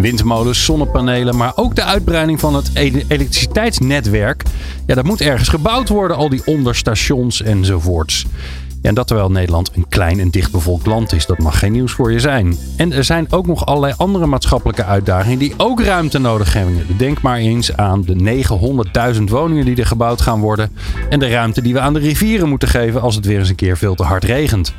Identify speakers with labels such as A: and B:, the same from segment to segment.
A: Windmolens, zonnepanelen, maar ook de uitbreiding van het e- elektriciteitsnetwerk. Ja, dat moet ergens gebouwd worden, al die onderstations enzovoorts. En dat terwijl Nederland een klein en dichtbevolkt land is, dat mag geen nieuws voor je zijn. En er zijn ook nog allerlei andere maatschappelijke uitdagingen die ook ruimte nodig hebben. Denk maar eens aan de 900.000 woningen die er gebouwd gaan worden. En de ruimte die we aan de rivieren moeten geven als het weer eens een keer veel te hard regent.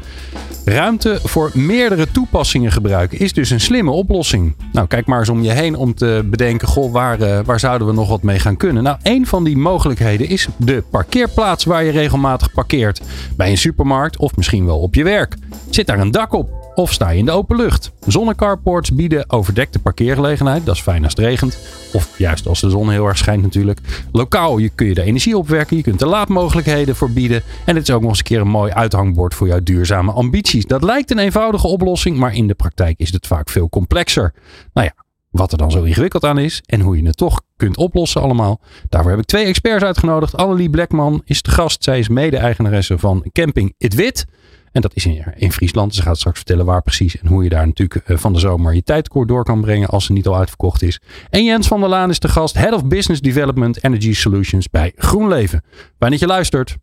A: Ruimte voor meerdere toepassingen gebruiken is dus een slimme oplossing. Nou, kijk maar eens om je heen om te bedenken: goh, waar, eh, waar zouden we nog wat mee gaan kunnen? Nou, een van die mogelijkheden is de parkeerplaats waar je regelmatig parkeert. Bij een supermarkt of misschien wel op je werk. Zit daar een dak op? Of sta je in de open lucht? Zonnecarports bieden overdekte parkeergelegenheid. Dat is fijn als het regent. Of juist als de zon heel erg schijnt natuurlijk. Lokaal je kun je de energie opwekken. Je kunt er laadmogelijkheden voor bieden. En het is ook nog eens een keer een mooi uithangbord voor jouw duurzame ambities. Dat lijkt een eenvoudige oplossing. Maar in de praktijk is het vaak veel complexer. Nou ja, wat er dan zo ingewikkeld aan is en hoe je het toch kunt oplossen allemaal. Daarvoor heb ik twee experts uitgenodigd. Annelie Blackman is de gast. Zij is mede-eigenaresse van Camping It Wit. En dat is in, in Friesland. Ze gaat straks vertellen waar precies en hoe je daar natuurlijk eh, van de zomer je tijdkoord door kan brengen als ze niet al uitverkocht is. En Jens van der Laan is de gast, Head of Business Development Energy Solutions bij GroenLeven. Fijn dat je luistert.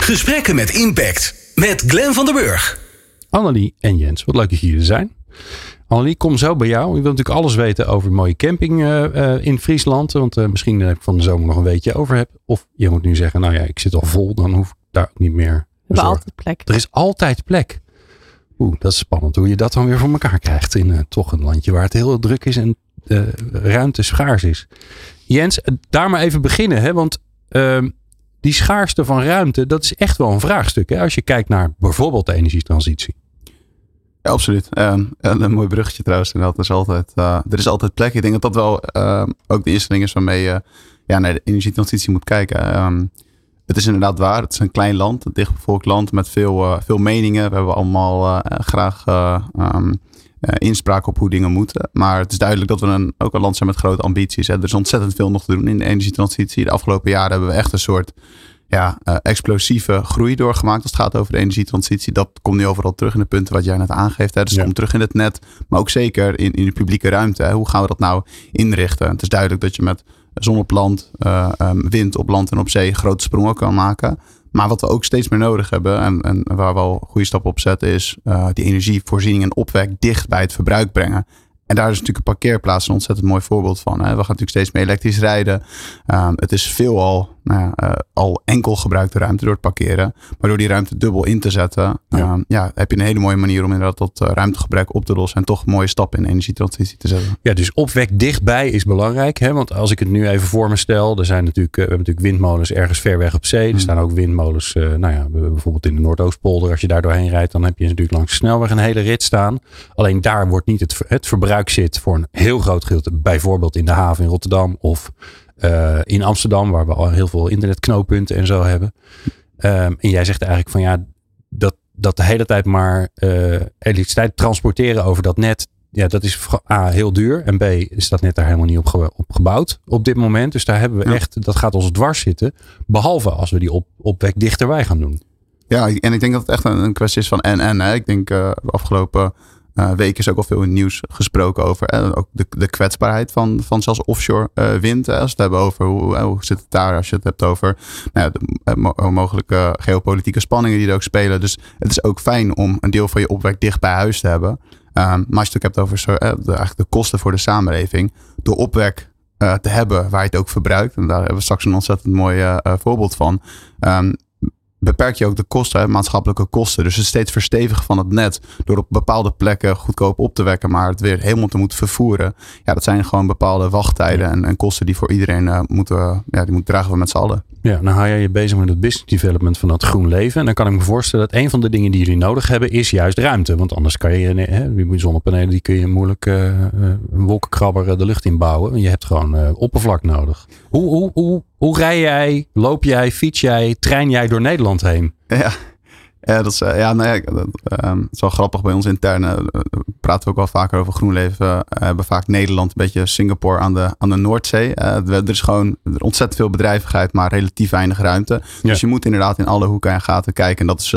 B: Gesprekken met impact met Glenn van der Burg.
A: Annelie en Jens, wat leuk dat jullie er zijn. Annelie, kom zo bij jou. Je wilt natuurlijk alles weten over mooie camping uh, uh, in Friesland. Want uh, misschien heb ik van de zomer nog een weetje over heb. Of je moet nu zeggen, nou ja, ik zit al vol. Dan hoef ik daar ook niet meer
C: hebben altijd plek.
A: Er is altijd plek. Oeh, dat is spannend hoe je dat dan weer voor elkaar krijgt in uh, toch een landje waar het heel druk is en de ruimte schaars is. Jens, daar maar even beginnen, hè? want uh, die schaarste van ruimte, dat is echt wel een vraagstuk. Hè? Als je kijkt naar bijvoorbeeld de energietransitie.
D: Ja, absoluut. Uh, een mooi bruggetje trouwens. En dat is altijd, uh, er is altijd plek. Ik denk dat dat wel ehm, ook de eerste ding is waarmee je ja, naar de energietransitie moet kijken. Ehm, het is inderdaad waar. Het is een klein land, een dichtbevolkt land met veel, uh, veel meningen. We hebben allemaal uh, graag um, inspraak op hoe dingen moeten. Maar het is duidelijk dat we een, ook een land zijn met grote ambities. Hè. Er is ontzettend veel nog te doen in de energietransitie. De afgelopen jaren hebben we echt een soort ja, explosieve groei doorgemaakt als het gaat over de energietransitie. Dat komt nu overal terug in de punten wat jij net aangeeft. Hè. Dus het komt terug in het net, maar ook zeker in, in de publieke ruimte. Hè. Hoe gaan we dat nou inrichten? Het is duidelijk dat je met zonneplant, uh, um, wind op land en op zee grote sprongen kan maken. Maar wat we ook steeds meer nodig hebben en, waar we al goede stappen op zetten, is uh, die energievoorziening en opwek dicht bij het verbruik brengen. En daar is natuurlijk een parkeerplaats een ontzettend mooi voorbeeld van. Hè. We gaan natuurlijk steeds meer elektrisch rijden. Um, het is veelal nou ja, uh, al enkel gebruikte ruimte door het parkeren. Maar door die ruimte dubbel in te zetten, ja. Um, ja heb je een hele mooie manier om inderdaad dat uh, ruimtegebruik op te lossen. En toch mooie stappen in energietransitie te zetten.
A: Ja, dus opwek dichtbij is belangrijk. Hè? Want als ik het nu even voor me stel, er zijn natuurlijk, uh, we hebben natuurlijk windmolens ergens ver weg op zee. Er hmm. staan ook windmolens, uh, nou ja, bijvoorbeeld in de Noordoostpolder. Als je daar doorheen rijdt, dan heb je natuurlijk langs de snelweg een hele rit staan. Alleen daar wordt niet het, het verbruik zit voor een heel groot gedeelte. Bijvoorbeeld in de haven in Rotterdam of uh, in Amsterdam, waar we al heel veel internetknooppunten en zo hebben. Um, en jij zegt eigenlijk van ja, dat, dat de hele tijd maar uh, elektriciteit transporteren over dat net. Ja, dat is A, heel duur. En B, is dat net daar helemaal niet op, ge op gebouwd op dit moment. Dus daar hebben we ja. echt, dat gaat ons dwars zitten. Behalve als we die op, opwek dichterbij gaan doen.
D: Ja, en ik denk dat het echt een, een kwestie is van en en. Hè. Ik denk uh, afgelopen uh, week is ook al veel in nieuws gesproken over eh, ook de, de kwetsbaarheid van, van zelfs offshore uh, wind. Als we het hebben over hoe, hoe zit het daar, als je het hebt over nou de mo mogelijke geopolitieke spanningen die er ook spelen. Dus het is ook fijn om een deel van je opwek dicht bij huis te hebben. Um, maar als je het ook hebt over zo, de, eigenlijk de kosten voor de samenleving, door opwek te hebben waar je het ook verbruikt. En daar hebben we straks een ontzettend mooi voorbeeld van. Um, beperk je ook de kosten, maatschappelijke kosten. Dus het steeds verstevigen van het net door op bepaalde plekken goedkoop op te wekken, maar het weer helemaal te moeten vervoeren. Ja, dat zijn gewoon bepaalde wachttijden en, en, kosten die voor iedereen uh, moeten, ja, die moeten dragen we met z'n allen.
A: Ja, nou hou jij je bezig met het business development van dat groen leven. En dan kan ik me voorstellen dat een van de dingen die jullie nodig hebben is juist ruimte. Want anders kan je, hè, zonnepanelen, die kun je moeilijk uh, een wolkenkrabber de lucht inbouwen. Je hebt gewoon uh, oppervlak nodig. Hoe, hoe, hoe, hoe rij jij, loop jij, fiets jij, trein jij door Nederland heen?
D: Ja, ja, dat is, ja, nou ja, dat, um, het is wel grappig bij ons interne. Uh, praten we ook wel vaker over GroenLeven. Uh, hebben vaak Nederland, een beetje Singapore aan de, aan de Noordzee. Uh, er is gewoon ontzettend veel bedrijvigheid, maar relatief weinig ruimte. Ja. Dus je moet inderdaad in alle hoeken en gaten kijken. En dat is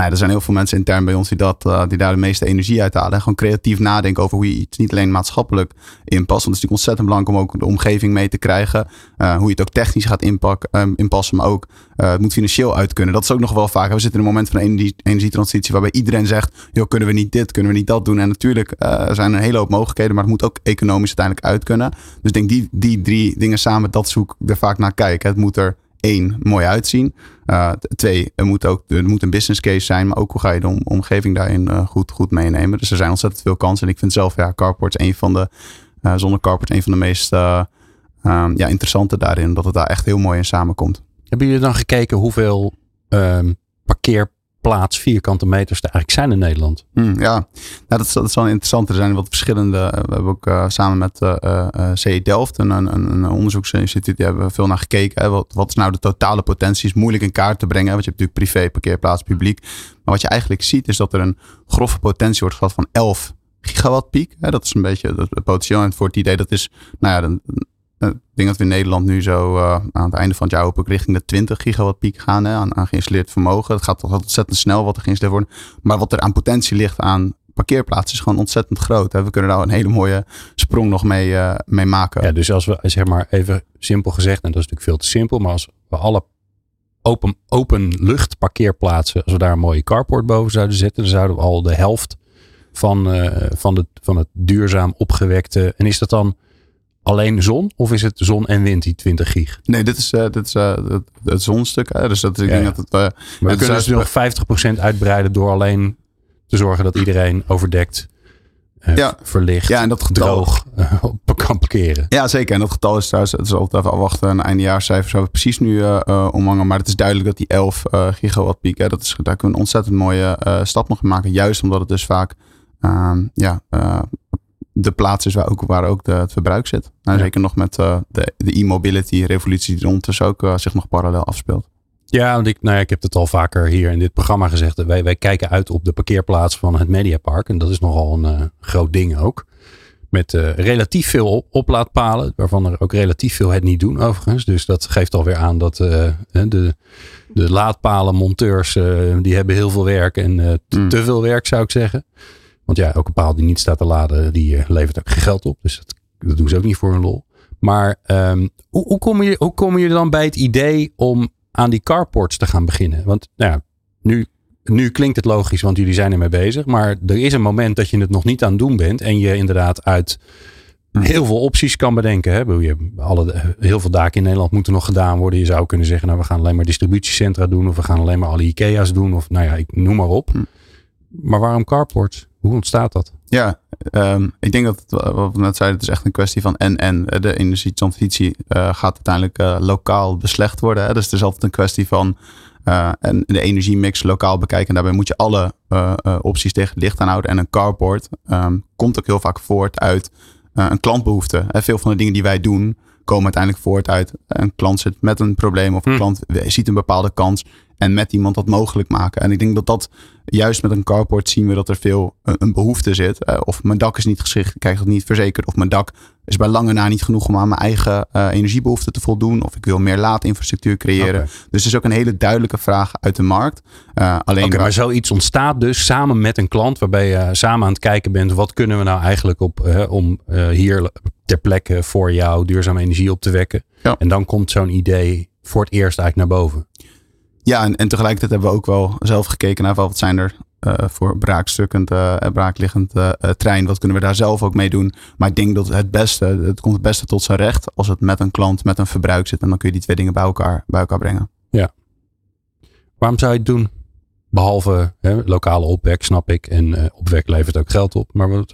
D: nou er zijn heel veel mensen intern bij ons die, dat, uh, die daar de meeste energie uit halen. En gewoon creatief nadenken over hoe je iets niet alleen maatschappelijk inpast. Want het is natuurlijk ontzettend belangrijk om ook de omgeving mee te krijgen. Uh, hoe je het ook technisch gaat inpak, um, inpassen, maar ook uh, het moet financieel uit kunnen. Dat is ook nog wel vaak. We zitten in een moment van energie, energietransitie waarbij iedereen zegt: joh, kunnen we niet dit, kunnen we niet dat doen. En natuurlijk zijn er een hele hoop mogelijkheden, maar het moet ook economisch uiteindelijk uit kunnen. Dus ik denk die, die drie dingen samen, dat zoek er vaak naar kijken. Het moet er één, mooi uitzien. Uh, twee, er moet ook er moet een business case zijn, maar ook hoe ga je de omgeving daarin uh, goed, goed meenemen. Dus er zijn ontzettend veel kansen. En ik vind zelf, ja, carports een van de, uh, zonder carport, een van de meest um, ja, interessante daarin. Dat het daar echt heel mooi in samenkomt.
A: Hebben jullie dan gekeken hoeveel um, parkeer plaats vierkante meters er eigenlijk zijn in Nederland.
D: Hmm, ja, nou, dat, dat interessant. Er zijn wat verschillende. We hebben ook uh, samen met uh, uh, CE Delft, een, een, een onderzoeksinstituut, die hebben veel naar gekeken. Wat, wat is nou de totale potentie? Is moeilijk in kaart te brengen. Want je hebt natuurlijk privé, parkeerplaats, publiek. Maar wat je eigenlijk ziet, is dat er een grove potentie wordt gehad van 11 gigawatt piek. Hè. Dat is een beetje het potentieel. En voor het idee, dat is, nou ja, ik denk dat we in Nederland nu zo uh, aan het einde van het jaar ook richting de 20 gigawatt piek gaan aan, geïnstalleerd vermogen. Het gaat ontzettend snel wat er geïnstalleerd wordt. Maar wat er aan potentie ligt aan parkeerplaatsen is gewoon ontzettend groot. We kunnen daar een hele mooie sprong nog mee, uh, mee maken.
A: Ja, dus als we zeg maar even simpel gezegd, en dat is natuurlijk veel te simpel, maar als we alle open, open lucht parkeerplaatsen, als we daar een mooie carport boven zouden zetten, dan zouden we al de helft van, van, de, van het duurzaam opgewekte. En is dat dan alleen zon? Of is het zon en wind die 20 gig?
D: Nee, dit is, uh, dit is uh, het, het zonstuk. Dus dat, ik ja, denk ja. dat het. Uh,
A: maar we kunnen dus nog 50% uitbreiden door alleen te zorgen dat iedereen overdekt. ja. verlicht, ja, en dat droog kan parkeren.
D: Ja, zeker. En dat getal is trouwens, het is altijd even afwachten. Een eindejaarscijfer zou we precies nu omhangen. Maar het is duidelijk dat die 11 uh, gigawatt piek, dat is, daar kunnen we een ontzettend mooie stap nog maken. Juist omdat het dus vaak ehm, ja, de plaats is waar ook, waar ook de, het verbruik zit. Nou, ja. Zeker nog met uh, de, de e-mobility revolutie die rond dus ook uh, zich nog parallel afspeelt.
A: Ja, want ik, nou ja, ik heb het al vaker hier in dit programma gezegd. Wij, wij kijken uit op de parkeerplaats van het Mediapark. En dat is nogal een uh, groot ding ook. Met relatief veel op oplaadpalen. Waarvan er ook relatief veel het niet doen overigens. Dus dat geeft alweer aan dat de, de laadpalenmonteurs... die hebben heel veel werk en mm. te veel werk zou ik zeggen. Want ja, elke paal die niet staat te laden, die uh, levert ook geen geld op. Dus dat, dat, doen ze ook niet voor een lol. Maar um, hoe, hoe, kom je, hoe kom je dan bij het idee om aan die carports te gaan beginnen? Want nou ja, nu, nu klinkt het logisch, want jullie zijn ermee bezig. Maar er is een moment dat je het nog niet aan het doen bent. En je inderdaad uit heel veel opties kan bedenken. Hè? Je, alle, heel veel daken in Nederland moeten nog gedaan worden. Je zou kunnen zeggen, nou we gaan alleen maar distributiecentra doen. Of we gaan alleen maar alle Ikea's doen. Of nou ja, ik noem maar op. Hm. Maar waarom carports? Hoe ontstaat dat?
D: Ja, um, ik denk dat het, wat we net zeiden, het is echt een kwestie van en en. De energietransitie uh, gaat uiteindelijk uh, lokaal beslecht worden. Hè? Dus het is altijd een kwestie van uh, en de energiemix lokaal bekijken. En daarbij moet je alle opties tegen het licht aanhouden. En een carport um, komt ook heel vaak voort uit een klantbehoefte. Hè? Veel van de dingen die wij doen, komen uiteindelijk voort uit een klant zit met een probleem of een hm. klant ziet een bepaalde kans en met iemand dat mogelijk maken. En ik denk dat dat juist met een carport zien we dat er veel een, een behoefte zit. Uh, of mijn dak is niet geschikt, ik krijg het niet verzekerd. Of mijn dak is bij lange na niet genoeg om aan mijn eigen uh, energiebehoeften te voldoen. Of ik wil meer laadinfrastructuur creëren. Okay. Dus het is ook een hele duidelijke vraag uit de markt. Uh, alleen
A: okay, maar zoiets ontstaat dus samen met een klant, waarbij je samen aan het kijken bent. Wat kunnen we nou eigenlijk op om hier ter plekke voor jou duurzame energie op te wekken? Ja. En dan komt zo'n idee voor het eerst eigenlijk naar boven.
D: Ja, en, en tegelijkertijd hebben we ook wel zelf gekeken naar wat zijn er uh, voor braakstukkend en uh, braakliggend uh, trein. Wat kunnen we daar zelf ook mee doen? Maar ik denk dat het beste, het komt het beste tot zijn recht als het met een klant, met een verbruik zit. En dan kun je die twee dingen bij elkaar, bij elkaar brengen.
A: Ja. Waarom zou je het doen? Behalve hè, lokale opwek, snap ik. En opwek levert ook geld op. Maar wat,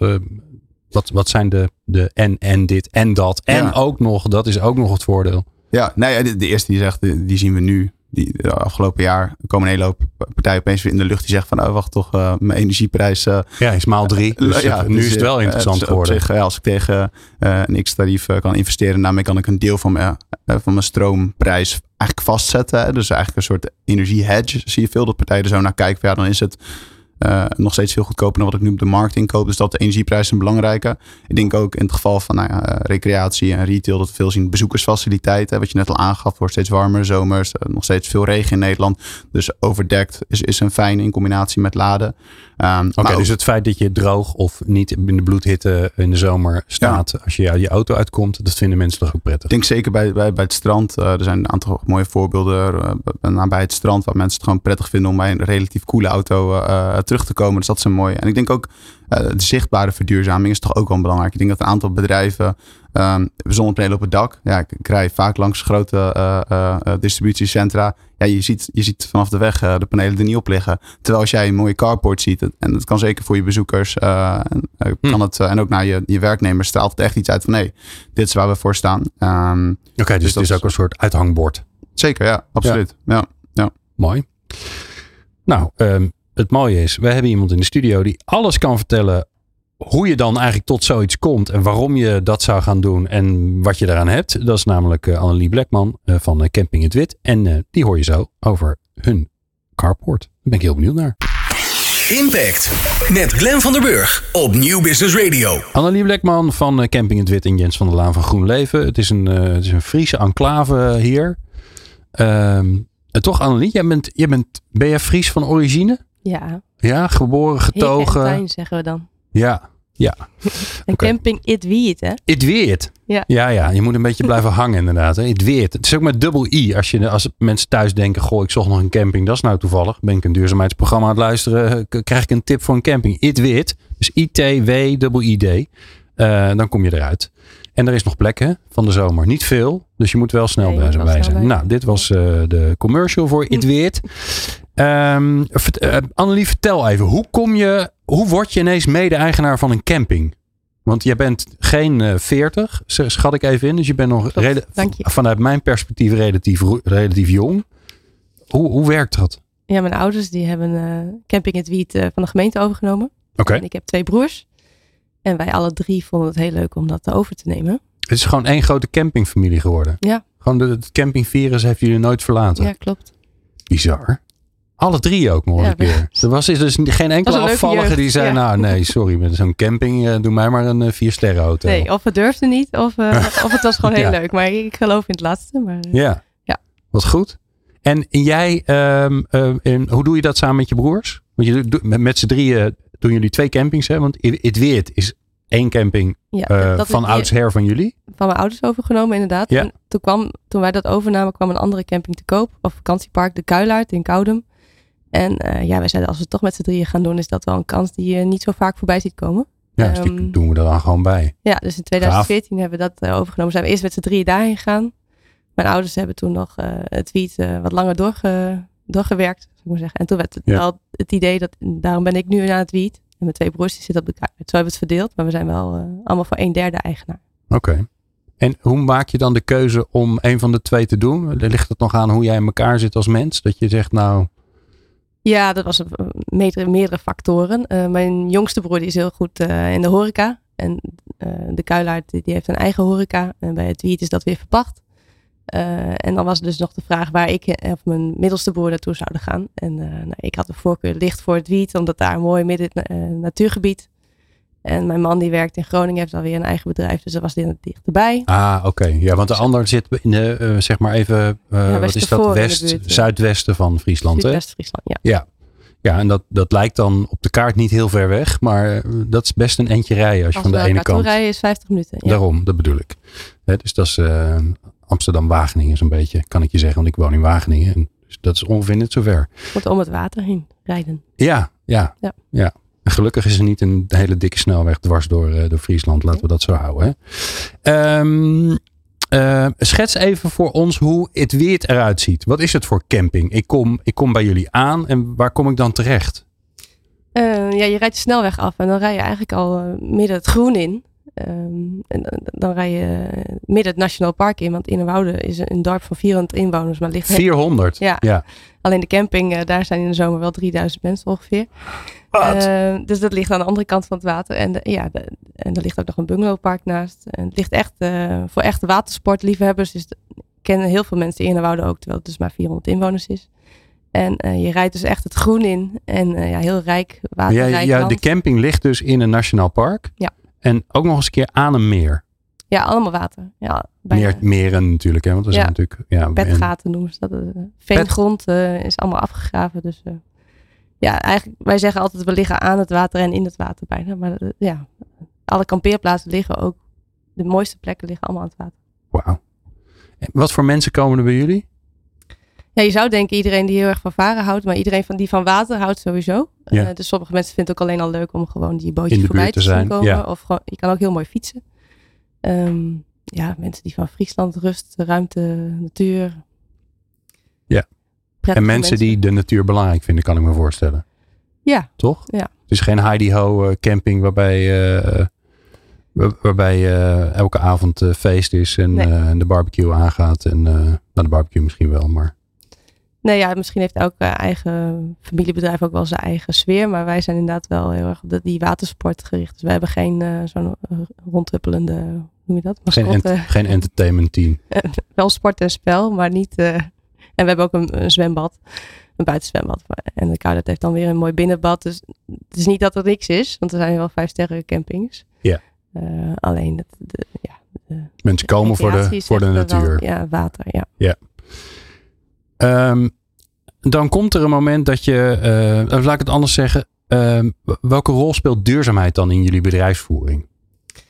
A: wat, wat zijn de, de en, en dit en dat? En ja. ook nog, dat is ook nog het voordeel.
D: Ja, nee, de, de eerste die zegt, die zien we nu die de afgelopen jaar komen een hele hoop partijen opeens weer in de lucht die zeggen van oh, wacht toch, uh, mijn energieprijs. Uh,
A: ja, is maal drie. Dus ja, nu dus, is het wel interessant geworden.
D: Zich, als ik tegen een x-tarief kan investeren, daarmee kan ik een deel van mijn, van mijn stroomprijs eigenlijk vastzetten. Dus eigenlijk een soort energie hedge. Zie je veel dat partijen er zo naar kijken. Ja, dan is het uh, nog steeds veel goedkoper dan wat ik nu op de markt inkoop. Dus dat de energieprijs een belangrijke. Ik denk ook in het geval van nou ja, recreatie en retail dat we veel zien bezoekersfaciliteiten. Wat je net al aangaf, wordt steeds warmer zomers. Uh, nog steeds veel regen in Nederland. Dus overdekt is, is een fijn in combinatie met laden.
A: Um, Oké, okay, dus het feit dat je droog of niet in de bloedhitte in de zomer staat ja. als je uit je auto uitkomt, dat vinden mensen toch ook prettig?
D: Ik denk zeker bij, bij, bij het strand. Uh, er zijn een aantal mooie voorbeelden bij het strand waar mensen het gewoon prettig vinden om bij een relatief koele auto terug te komen. Dus dat is een mooie. En ik denk ook uh, de zichtbare verduurzaming is toch ook wel belangrijk. Ik denk dat een aantal bedrijven um, zonnepanelen op het dak. Ja, ik, rij vaak langs grote uh, uh, distributiecentra. Ja, je ziet, je ziet vanaf de weg de panelen er niet op liggen. Terwijl als jij een mooie carport ziet, en dat kan zeker voor je bezoekers, kan hm. het, en ook naar je, je werknemers, straalt het echt iets uit van nee, dit is waar we voor staan. Um,
A: Oké, okay, dus, dus het is ook een soort uithangbord.
D: Zeker, ja, absoluut. Ja. ja, ja.
A: Mooi. Nou, um, het mooie is, we hebben iemand in de studio die alles kan vertellen hoe je dan eigenlijk tot zoiets komt en waarom je dat zou gaan doen en wat je daaraan hebt. Dat is namelijk uh, Annelie Blackman uh, van uh, Camping het Wit. En die hoor je zo over hun carport. Daar ben ik heel benieuwd naar.
B: Impact met Glen van der Burg op Nieuw Business Radio.
A: Annelie Blackman van Camping het Wit en Jens van der Laan van Groen Leven. Het is een, het is een Friese enclave hier. Um, en toch Annelie, jij bent, jij bent, ben je Fries van origine?
C: Ja.
A: Ja, geboren, getogen.
C: Tuin, zeggen we dan.
A: Ja, ja.
C: Een okay. camping It Weet, hè?
A: It Weet.
C: Ja.
A: ja, ja. Je moet een beetje blijven hangen inderdaad. Hè? It Weet. Het is ook met dubbel I. Als, je, als mensen thuis denken, goh, ik zocht nog een camping. Dat is nou toevallig. Ben ik een duurzaamheidsprogramma aan het luisteren. Krijg ik een tip voor een camping. It Weet. Dus I-T-W-I-D. Uh, dan kom je eruit. En er is nog plek hè, van de zomer. Niet veel. Dus je moet wel snel nee, bij zijn. Nou, dit was uh, de commercial voor It Weet. Um, Annelie, vertel even. Hoe kom je, hoe word je ineens mede-eigenaar van een camping? Want jij bent geen uh, 40, schat ik even in. Dus je bent nog
C: je.
A: vanuit mijn perspectief relatief, relatief jong. Hoe, hoe werkt dat?
C: Ja, mijn ouders die hebben uh, Camping Het Wiet uh, van de gemeente overgenomen.
A: Oké.
C: En ik heb twee broers. En wij alle drie vonden het heel leuk om dat over te nemen.
A: Het is gewoon één grote campingfamilie geworden.
C: Ja.
A: Gewoon de, het campingvirus heeft jullie nooit verlaten.
C: Ja, klopt.
A: Bizar. Alle drie ook nog ja, een keer. Er was dus geen enkele afvallige die zei, ja. nou nee, sorry, met zo'n camping uh, doe mij maar een uh, vier sterren auto.
C: Nee, of het durfde niet, of, uh, of het was gewoon heel leuk. Maar ik geloof in het laatste. Maar,
A: ja.
C: ja,
A: wat goed. En jij, um, um, hoe doe je dat samen met je broers? Want je, met, met z'n drieën doen jullie twee campings, hè? Want Het Weert is één camping ja, van oudsher van jullie?
C: Van mijn ouders overgenomen, inderdaad.
A: Ja.
C: En toen, kwam, toen wij dat overnamen, kwam een andere camping te koop. Of vakantiepark, de Kuilaard in Koudem. En uh, ja, wij zeiden als we het toch met z'n drieën gaan doen, is dat wel een kans die je niet zo vaak voorbij ziet komen.
A: Ja, dus um, doen we er dan gewoon bij.
C: Ja, dus in 2014 Gaaf. hebben we dat uh, overgenomen. Zijn we eerst met z'n drieën daarheen gegaan. Mijn ouders hebben toen nog uh, het wiet wat langer doorge, doorgewerkt, zou ik maar zeggen. En toen werd het ja. wel het idee dat, daarom ben ik nu aan het wiet. En mijn twee broers die zitten op de kaart. Zo hebben we het verdeeld, maar we zijn wel allemaal voor een derde eigenaar.
A: Oké. Okay. En hoe maak je dan de keuze om een van de twee te doen? Ligt het nog aan hoe jij in elkaar zit als mens? Dat je zegt, nou,
C: ja, dat was meerdere, meerdere factoren. Uh, mijn jongste broer die is heel goed uh, in de horeca. En de Kuilaard die heeft een eigen horeca. En bij het Wiet is dat weer verpacht. en dan was dus nog de vraag waar ik of mijn middelste broer naartoe zouden gaan. En nou, ik had de voorkeur licht voor het Wiet, omdat daar een mooi midden natuurgebied. En mijn man die werkt in Groningen, heeft alweer een eigen bedrijf, dus dat was dit dichterbij.
A: Ah, oké. Okay. Ja, want de ander zit in de, uh, zeg maar even, uh, ja, wat is dat? West, zuidwesten van Friesland, hè?
C: West-Friesland, ja.
A: Ja, ja, en dat, dat lijkt dan op de kaart niet heel ver weg, maar dat is best een eentje rijden als je
C: als
A: van de ene kant.
C: rijden is 50 minuten. Ja.
A: Daarom, dat bedoel ik. He, dus dat is uh, Amsterdam-Wageningen zo'n beetje, kan ik je zeggen, want ik woon in Wageningen. En dus dat is ongeveer net zo ver.
C: Moet om het water heen rijden.
A: Ja, ja, ja. ja. En gelukkig is er niet een hele dikke snelweg dwars door, uh, door Friesland. Laten we dat zo houden. Hè? Um, Eh, schets even voor ons hoe het weer eruit ziet. Wat is het voor camping? Ik kom, ik kom bij jullie aan en waar kom ik dan terecht?
C: Eh, ja, je rijdt de snelweg af en dan rij je eigenlijk al eh, midden het groen in. Ehm, en dan- dan rij je midden het Nationaal Park in. Want Innenwouden is een dorp van 400 inwoners. Maar ligt
A: 400?
C: Ja.
A: ja.
C: alleen de camping, eh, daar zijn in de zomer wel 3000 mensen ongeveer.
A: Wat?
C: Eh, dus dat ligt aan de andere kant van het water. En, de- ja, de- en er ligt ook nog een bungalowpark naast. En het ligt echt eh, voor echte watersportliefhebbers. Is kennen heel veel mensen Innenwouden ook, terwijl het dus maar 400 inwoners is. En eh, je rijdt dus echt het groen in. En eh, ja, heel rijk, waterrijk
A: jij- ja, de camping ligt dus in een nationaal park.
C: Ja.
A: En ook nog eens een keer aan een meer.
C: Ja, allemaal water. Ja, bijna.
A: Meer, meren natuurlijk, hè? Want er zijn
C: Ja.
A: natuurlijk. Ja,
C: Petgaten noemen ze dat. Veengrond is allemaal afgegraven. Dus ja, eigenlijk, wij zeggen altijd we liggen aan het water en in het water bijna. Maar eh, ja, alle kampeerplaatsen liggen ook, de mooiste plekken liggen allemaal aan het water.
A: Wauw. Wat voor mensen komen er bij jullie?
C: Ja, je zou denken iedereen die heel erg van varen houdt, maar iedereen van, die van water houdt sowieso.
A: Ja.
C: Eh, dus sommige mensen vinden het ook alleen al leuk om gewoon die bootjes voorbij te, zien
A: zijn,
C: komen.
A: ja.
C: Of gewoon, je kan ook heel mooi fietsen. Ehm, ja, mensen die van Friesland, rust, ruimte, natuur.
A: Ja. En mensen die de natuur belangrijk vinden, kan ik me voorstellen.
C: Ja,
A: Toch?
C: Ja.
A: Het is geen Heidi-ho eh, camping waarbij, waar- waarbij eh, elke avond feest is en,
C: Nee.
A: de barbecue aangaat. En nou, de barbecue misschien wel, maar
C: Nee, ja, misschien heeft elke eigen familiebedrijf ook wel zijn eigen sfeer. Maar wij zijn inderdaad wel heel erg op die watersport gericht. Dus we hebben geen zo'n rondhuppelende, hoe noem je dat?
A: geen, ent- geen entertainment team.
C: wel sport en spel, maar niet... en we hebben ook een, een zwembad, een buitenzwembad. En de Koudet heeft dan weer een mooi binnenbad. Dus het is niet dat er niks is, want er zijn wel vijf sterren campings.
A: Ja.
C: Eh, alleen het, de, ja, de
A: Mensen komen voor de, voor de
C: wel-
A: natuur.
C: ja, water, ja.
A: Ehm, dan komt er een moment dat je, eh, laat ik het anders zeggen. ehm, welke rol speelt duurzaamheid dan in jullie bedrijfsvoering?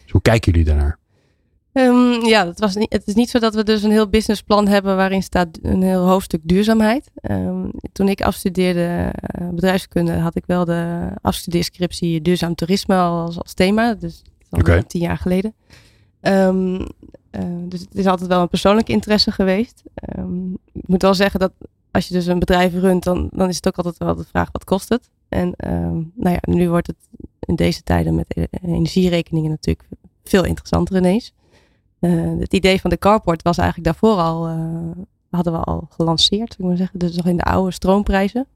A: Dus hoe kijken jullie daarnaar?
C: Ehm, ja, het, was niet, het is niet zo dat we dus een heel businessplan hebben waarin staat een heel hoofdstuk duurzaamheid. Ehm, toen ik afstudeerde eh, bedrijfskunde had ik wel de afstudeerscriptie duurzaam toerisme al als, als thema. Dus dat is tien jaar geleden. Ehm, eh, dus het is altijd wel een persoonlijk interesse geweest. Ik moet wel zeggen dat als je dus een bedrijf runt, dan, dan is het ook altijd wel de vraag wat kost het. En nou ja, nu wordt het in deze tijden met e- energierekeningen natuurlijk veel interessanter ineens. Eh, het idee van de carport was eigenlijk daarvoor al, eh, hadden we al gelanceerd, ik maar zeggen. Dus nog in de oude stroomprijzen.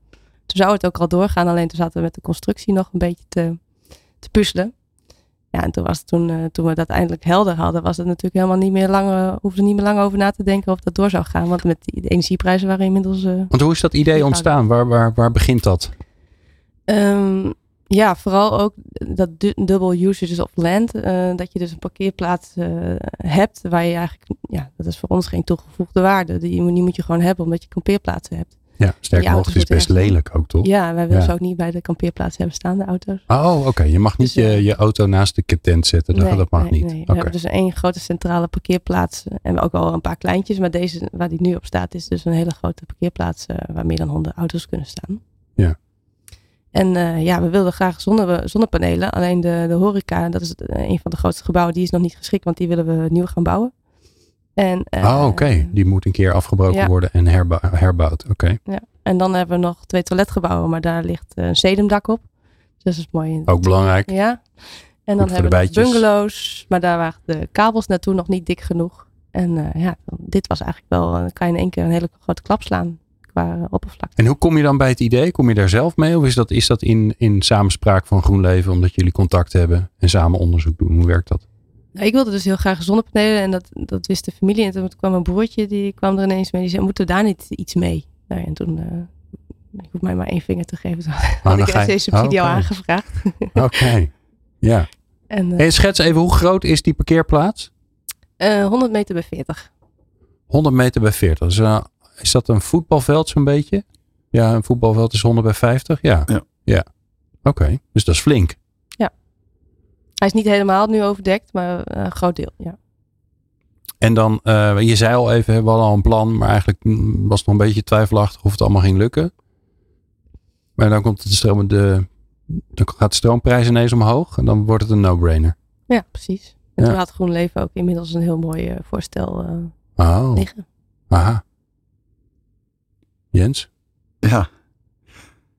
C: Toen zou het ook al doorgaan, alleen toen zaten we met de constructie nog een beetje te, te puzzelen. Ja, en toen, was het toen, eh, toen we dat eindelijk helder hadden, was het natuurlijk helemaal niet meer lang, hoefde niet meer lang over na te denken of dat door zou gaan. Want met die, de energieprijzen waren inmiddels
A: Want hoe is dat idee ontstaan? Waar, waar, waar begint dat?
C: Ehm, ja, vooral ook dat du- double usage of land. eh, dat je dus een parkeerplaats eh, hebt waar je eigenlijk, ja, dat is voor ons geen toegevoegde waarde. Die, moet- die moet je gewoon hebben omdat je kampeerplaatsen hebt.
A: Ja, sterker
C: Die
A: nog, het is best
C: echt-
A: lelijk ook, toch?
C: Ja, wij willen
A: Ja.
C: ze ook niet bij de kampeerplaats hebben staan, de auto's.
A: Oh, oké. Je mag niet
C: Dus, eh,
A: je, je auto naast de tent zetten. Dat,
C: Nee,
A: dat mag
C: nee,
A: niet.
C: nee. We
A: Oké.
C: hebben dus één grote centrale parkeerplaats en ook wel een paar kleintjes. Maar deze waar die nu op staat is dus een hele grote parkeerplaats waar meer dan 100 auto's kunnen staan.
A: Ja.
C: En eh, ja, we wilden graag zonne, zonnepanelen. Alleen de, de horeca, dat is eh, een van de grootste gebouwen, die is nog niet geschikt, want die willen we nieuw gaan bouwen. En, eh,
A: oh, oké. Die moet een keer afgebroken
C: ja.
A: worden en herbou- herbouwd. Oké.
C: En dan hebben we nog twee toiletgebouwen, maar daar ligt eh, een sedumdak op. Dus dat is mooi.
A: Ook belangrijk.
C: Ja. En dan hebben we bungalows, maar daar waren de kabels naartoe nog niet dik genoeg. En eh, ja, dit was eigenlijk wel, dan kan je in één keer een hele grote klap slaan qua eh, oppervlakte.
A: En hoe kom je dan bij het idee? Kom je daar zelf mee? Of is dat, is dat in, in samenspraak van GroenLeven omdat jullie contact hebben en samen onderzoek doen? Hoe werkt dat?
C: Nou, ik wilde dus heel graag zonnepanelen en dat, dat wist de familie. En toen kwam mijn broertje, die kwam er ineens mee. Die zei, moeten we daar niet iets mee? Nou en toen, eh, ik hoef mij maar één vinger te geven. Toen had
A: dan
C: ik deze subsidie
A: Oh,
C: al aangevraagd.
A: Oké. Ja.
C: En eh,
A: En schets even, hoe groot is die parkeerplaats?
C: eh, 100 meter bij 40.
A: 100 meter bij 40. Dus, eh, is dat een voetbalveld zo'n beetje? Ja, een voetbalveld is 100 bij 50? Ja.
D: Ja.
A: Oké, dus dat is flink.
C: Hij is niet helemaal nu overdekt, maar eh, een groot deel, ja.
A: En dan, eh, je zei al even, we hadden al een plan, maar eigenlijk mm, was het nog een beetje twijfelachtig of het allemaal ging lukken. Maar dan komt de stroom, de, dan gaat de stroomprijs ineens omhoog en dan wordt het een no-brainer.
C: Ja, precies. En
A: Ja.
C: toen had GroenLeven ook inmiddels een heel mooi eh, voorstel
A: Oh,
C: liggen.
A: aha. Jens?
D: Ja.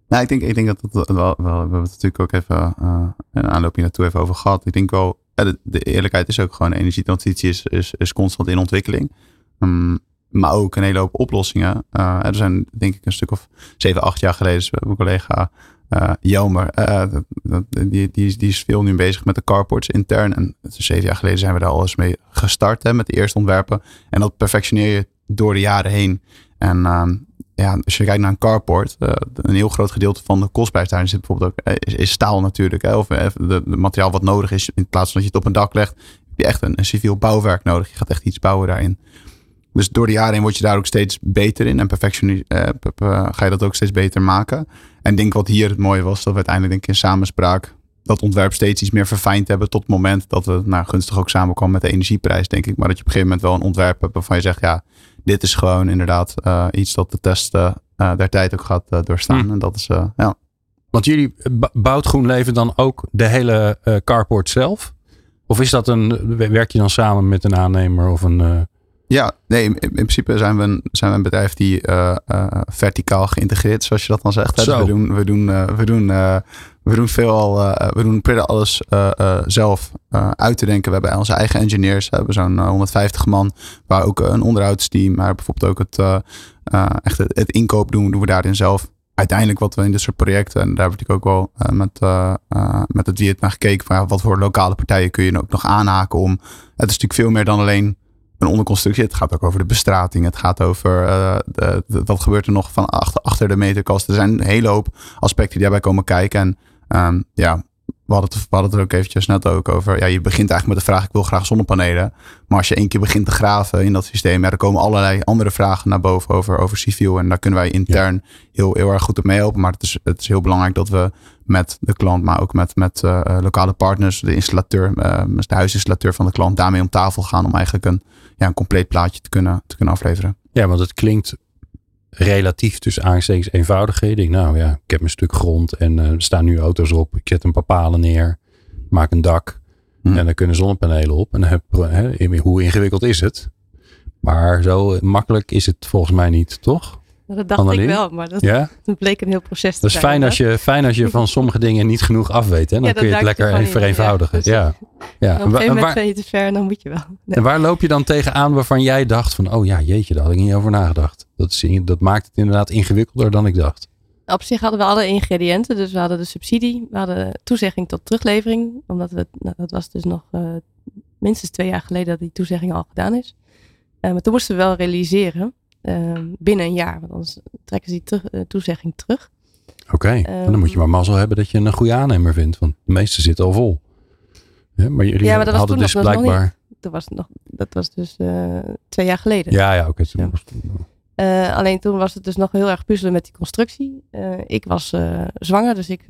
D: Nou, ik denk, ik denk dat wel, wel, we hebben het natuurlijk ook even eh, een aanloopje naartoe even over gehad. Ik denk wel, eh, de, eerlijkheid is ook gewoon, energietransitie is, is, is constant in ontwikkeling. Mm, maar ook een hele hoop oplossingen. Eh, er zijn denk ik een stuk of zeven, acht jaar geleden, is mijn collega dat- die, die, is- die is veel nu bezig met de carports intern. En zeven jaar geleden zijn we daar al eens mee gestart hè, met de eerste ontwerpen. En dat perfectioneer je door de jaren heen. En ehm, ja, als je kijkt naar een carport, eh, een heel groot gedeelte van de kostprijs daarin zit bijvoorbeeld ook, eh, is, staal natuurlijk. Hè, of eh, de, de materiaal wat nodig is, in plaats van dat je het op een dak legt, heb je echt een, een civiel bouwwerk nodig. Je gaat echt iets bouwen daarin. Dus door de jaren heen word je daar ook steeds beter in. En perfectioni- eh, pe- pe- ga je dat ook steeds beter maken. En ik denk wat hier het mooie was, dat we uiteindelijk denk ik in samenspraak dat ontwerp steeds iets meer verfijnd hebben tot het moment dat we nou, gunstig ook samenkomen met de energieprijs, denk ik. Maar dat je op een gegeven moment wel een ontwerp hebt waarvan je zegt, ja, dit is gewoon inderdaad eh, iets dat de test eh, eh, der tijd ook gaat eh, doorstaan.
A: Hm.
D: En dat is, ja.
A: Want jullie bouwt GroenLeven dan ook de hele carport zelf? Of is dat een, werk je dan samen met een aannemer of een...
D: Ja, nee, in, in principe zijn we, een, zijn we een bedrijf die verticaal geïntegreerd, is, zoals je dat dan zegt. Dus
A: Zo.
D: we doen, we doen, we doen, we doen veel al, eh, we doen proberen alles eh, eh, zelf eh, uit te denken. We hebben onze eigen engineers, we hebben zo'n eh, 150 man, waar ook een onderhoudsteam, maar bijvoorbeeld ook het, eh, eh, echt het, inkoop doen, doen we daarin zelf. Uiteindelijk wat we in dit soort projecten, en daar heb ik ook wel eh, met, eh, eh, met het Wiert naar gekeken, van wat voor lokale partijen kun je ook nog aanhaken om. Het is natuurlijk veel meer dan alleen een onderconstructie. Het gaat ook over de bestrating. Het gaat over eh, de, de- wat gebeurt er nog van achter, achter de meterkast. Er zijn een hele hoop aspecten die daarbij komen kijken. En ehm, ja, we hadden, het, we hadden het er ook eventjes net ook over. Ja, je begint eigenlijk met de vraag, ik wil graag zonnepanelen. Maar als je één keer begint te graven in dat systeem, ja, er komen allerlei andere vragen naar boven over, over civiel. En daar kunnen wij intern heel, heel erg goed op meehelpen. Maar het is, het is heel belangrijk dat we met de klant, maar ook met, met eh, eh, lokale partners, de installateur, dus de huisinstallateur van de klant, daarmee om tafel gaan om eigenlijk een, ja, een compleet plaatje te kunnen, te kunnen afleveren.
A: Ja, want het klinkt relatief tussen aanstekens eenvoudiger. Je denkt, nou ja, ik heb een stuk grond en eh, er staan nu auto's op. Ik zet een paar palen neer, maak een dak
D: Hm.
A: en dan kunnen zonnepanelen op. En dan heb, hè, hoe ingewikkeld is het? Maar zo makkelijk is het volgens mij niet, toch?
C: Dat dacht
A: Annelien?
C: ik wel, maar dat,
A: Ja?
C: dat bleek een heel proces te
A: Dat is
C: zijn.
A: fijn als je, fijn als je van sommige dingen niet genoeg af weet. Hè? Dan
C: Ja,
A: kun je het
C: je
A: lekker
C: in.
A: vereenvoudigen.
C: Ja,
A: Ja,
C: op
A: En
C: een gegeven
A: en
C: moment ben je te ver en dan moet je wel. Nee.
A: en waar loop je dan tegenaan waarvan jij dacht van, oh ja, jeetje, daar had ik niet over nagedacht. Dat, is, dat maakt het inderdaad ingewikkelder dan ik dacht.
C: Op zich hadden we alle ingrediënten. Dus we hadden de subsidie, we hadden toezegging tot teruglevering. Omdat we, nou, dat was dus nog eh, minstens twee jaar geleden dat die toezegging al gedaan is. Eh, maar toen moesten we wel realiseren eh, binnen een jaar. Want anders trekken ze die terug, eh, toezegging terug.
A: Oké, dan moet je maar mazzel hebben dat je een goede aannemer vindt. Want de meeste zitten al vol. Ja, maar jullie
C: Ja, maar dat was
A: hadden dus
C: nog-
A: blijkbaar...
C: Dat was, nog, dat was dus eh, twee jaar geleden.
A: Ja, ja, oké.
C: Eh, alleen toen was het dus nog heel erg puzzelen met die constructie. Ik was zwanger, dus ik,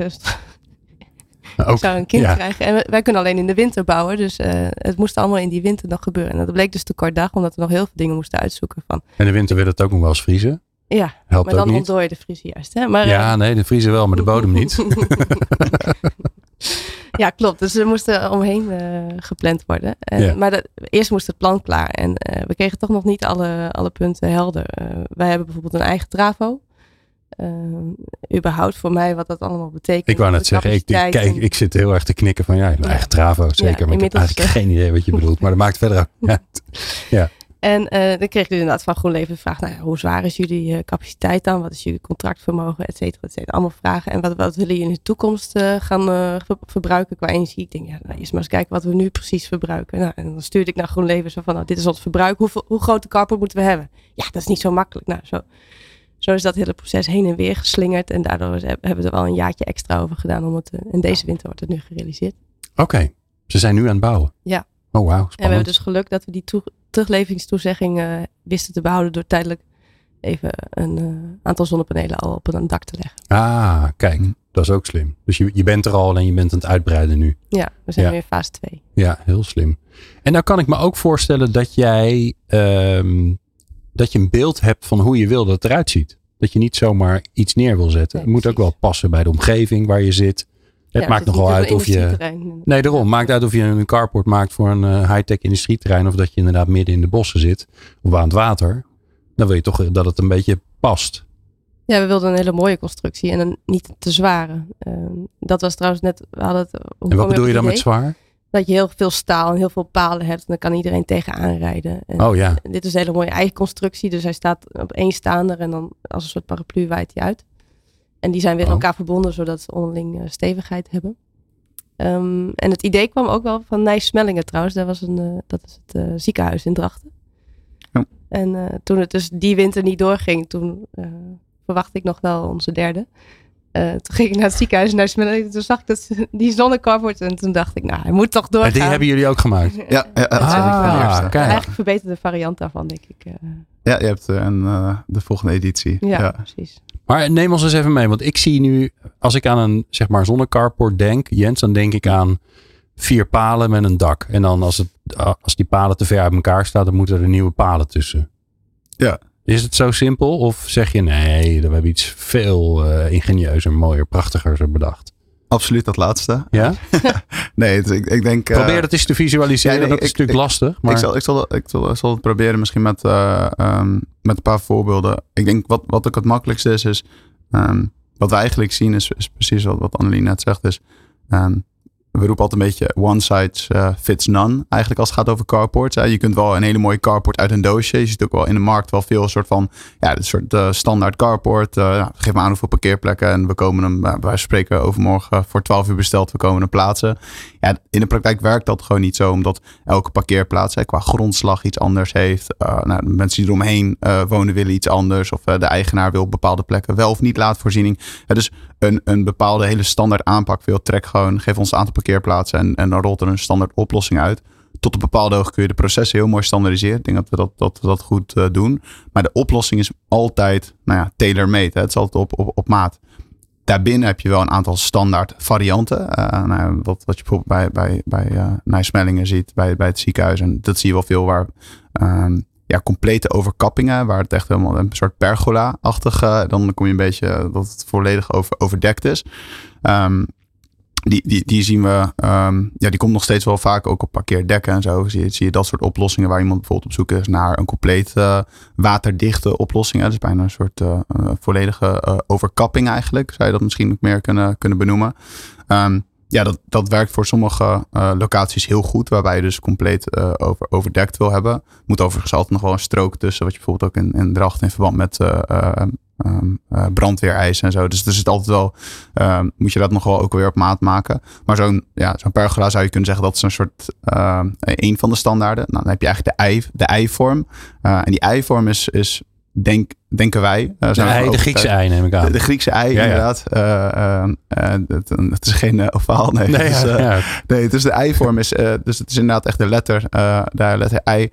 A: Ook,
C: ik zou een kind
A: ja.
C: krijgen. En wij kunnen alleen in de winter bouwen. Dus eh, het moest allemaal in die winter nog gebeuren. En dat bleek dus te kort dag, omdat we nog heel veel dingen moesten uitzoeken. Van,
A: En de winter wil het ook nog wel eens vriezen.
C: ja,
A: Helpt
C: maar dan
A: niet.
C: ontdooi je de vriezen juist. Hè? Maar,
A: Ja,
C: eh,
A: nee, de vriezen wel, maar de bodem niet.
C: ja, klopt. Dus er moesten omheen eh, gepland worden. En,
A: Ja.
C: Maar dat, eerst moest het plan klaar. En we kregen toch nog niet alle, alle punten helder. Wij hebben bijvoorbeeld een eigen trafo. Eh, überhaupt voor mij wat dat allemaal betekent.
A: Ik wou net zeggen, ik, kijk, ik zit heel erg te knikken van ja,
C: Ja.
A: eigen travo, zeker. maar ik heb eigenlijk geen idee wat je bedoelt. Maar dat maakt verder ook uit.
C: En eh, dan kreeg ik inderdaad van GroenLeven de vraag, nou ja, hoe zwaar is jullie eh, capaciteit dan? Wat is jullie contractvermogen, et cetera, et cetera. Allemaal vragen. En wat, wat willen jullie in de toekomst eh, gaan ver- verbruiken qua energie? Ik denk, ja, nou, eerst maar eens kijken wat we nu precies verbruiken. Nou, en dan stuurde ik naar GroenLeven zo van, nou, dit is ons verbruik. Hoeveel, hoe grote carport moeten we hebben? Ja, dat is niet zo makkelijk. Nou, zo, zo is dat hele proces heen en weer geslingerd. En daardoor hebben we er wel een jaartje extra over gedaan. Om het, eh, en deze winter wordt het nu gerealiseerd.
A: Oké, ze zijn nu aan het bouwen.
C: Ja.
A: Oh, wauw,
C: En we hebben dus geluk dat we die toe- terugleveringstoezegging eh, wisten te behouden door tijdelijk even een eh, aantal zonnepanelen al op een dak te leggen.
A: Ah, kijk,
D: Hm.
A: dat is ook slim. Dus je, je bent er al en je bent aan het uitbreiden nu.
C: Ja, we zijn
A: Ja.
C: nu in fase 2.
A: Ja, heel slim. En nou kan ik me ook voorstellen dat jij ehm, dat je een beeld hebt van hoe je wil dat het eruit ziet. Dat je niet zomaar iets neer wil zetten.
C: Nee,
A: het moet ook wel passen bij de omgeving waar je zit. Het
C: Ja,
A: maakt
C: is
A: nogal uit of je... Nee, daarom. Maakt uit of je een carport maakt voor een eh, high-tech industrieterrein. Of dat je inderdaad midden in de bossen zit. Of aan het water. Dan wil je toch dat het een beetje past.
C: Ja, we wilden een hele mooie constructie en een niet te zware. Ehm, dat was trouwens net, we hadden het...
A: En wat bedoel je dan met zwaar?
C: Dat je heel veel staal en heel veel palen hebt. En dan kan iedereen tegenaan rijden. En
A: Oh ja.
C: Dit is een hele mooie eigen constructie. Dus hij staat op één staander en dan als een soort paraplu waait hij uit. En die zijn weer
A: Oh.
C: elkaar verbonden, zodat ze onderling eh, stevigheid hebben. Ehm, en het idee kwam ook wel van Nijs Smellingen trouwens. Dat, was een, eh, dat is het eh, ziekenhuis in Drachten.
D: Ja.
C: En toen het dus die winter niet doorging, toen verwachtte ik nog wel onze derde. Eh, toen ging ik naar het ziekenhuis Smellingen. Toen zag ik dat, die zonnecarport en toen dacht ik, nou, hij moet toch
A: En
C: doorgaan.
A: die hebben jullie ook gemaakt.
D: Ja, ja, dat
A: Ah,
D: zeg ik van de eerste.
A: kijk.
C: Eigenlijk verbeterde variant daarvan, denk ik. eh.
D: Ja, je hebt een, eh, de volgende editie.
C: ja,
D: ja.
C: precies.
A: Maar neem ons eens even mee. Want ik zie nu, als ik aan een zeg maar zonnecarport denk, Jens, dan denk ik aan vier palen met een dak. En dan als, het, als die palen te ver uit elkaar staan, dan moeten er nieuwe palen tussen.
D: Ja.
A: Is het zo simpel? Of zeg je nee, we hebben iets veel eh, ingenieuzer, mooier, prachtiger bedacht?
D: Absoluut dat laatste.
A: Ja?
D: Nee, het- ik, ik denk... eh,
A: Probeer dat eens te visualiseren.
D: ja, nee,
A: dat is
D: ik-
A: natuurlijk
D: ik-
A: lastig. Maar
D: Ik, zal, ik, zal, ik, zal, ik zal het proberen misschien met, eh, ehm, met een paar voorbeelden. Ik denk wat, wat ook het makkelijkste is, is ehm, wat we eigenlijk zien is, is precies wat, wat Annelien net zegt. Is, ehm, we roepen altijd een beetje one size eh, fits none. Eigenlijk als het gaat over carports. Je kunt wel een hele mooie carport uit een doosje. Je ziet ook wel in de markt wel veel soort van ja, een soort eh, standaard carport. Eh, geef maar aan hoeveel parkeerplekken en we komen hem, wij spreken overmorgen voor 12 uur besteld, we komen hem plaatsen. Ja, in de praktijk werkt dat gewoon niet zo, omdat elke parkeerplaats qua grondslag iets anders heeft. Nou, de mensen die eromheen wonen willen iets anders. Of de eigenaar wil bepaalde plekken wel of niet laadvoorziening. Ja, dus een, een bepaalde hele standaard aanpak wil trek gewoon, geef ons een aantal parkeerplaatsen en, dan rolt er een standaard oplossing uit. Tot een bepaalde hoogte kun je de processen heel mooi standaardiseren. Ik denk dat we dat, dat, dat goed uh, doen. Maar de oplossing is altijd nou ja, tailor-made. Het is altijd op, op, maat. Daarbinnen heb je wel een aantal standaard varianten. Uh, nou, wat, wat je bijvoorbeeld bij, bij, bij uh, Nijsmellingen ziet, bij, bij het ziekenhuis. En dat zie je wel veel waar um, ja, complete overkappingen, waar het echt helemaal een soort pergola-achtig, uh, dan kom je een beetje dat het volledig over, overdekt is. Um, die, die, die zien we, um, ja, die komt nog steeds wel vaak ook op parkeerdekken en zo. Zie je, dat soort oplossingen waar iemand bijvoorbeeld op zoek is naar een compleet uh, waterdichte oplossing. Hè? Dus bijna een soort uh, volledige overkapping eigenlijk. Zou je dat misschien ook meer kunnen, kunnen benoemen. Um, ja, dat, dat werkt voor sommige locaties heel goed, waarbij je dus compleet over, overdekt wil hebben. Moet overigens altijd nog wel een strook tussen, wat je bijvoorbeeld ook in, in Dracht in verband met Um, uh, brandweereisen en zo. Dus er zit altijd wel, um, moet je dat nog wel ook weer op maat maken. Maar zo'n ja, zo'n pergola zou je kunnen zeggen dat is een soort een van de standaarden. Nou, dan heb je eigenlijk de ei, de ei-vorm. Uh, en die ei-vorm is, is denk, denken wij.
A: Uh, de, ei, de Griekse ei neem ik aan.
D: De, de Griekse ei, ja, inderdaad. Ja. Het, het, is geen ovaal, nee.
A: Nee,
D: het is,
A: ja,
D: nee, dus de ei-vorm is, dus het is inderdaad echt de letter, de letter ei.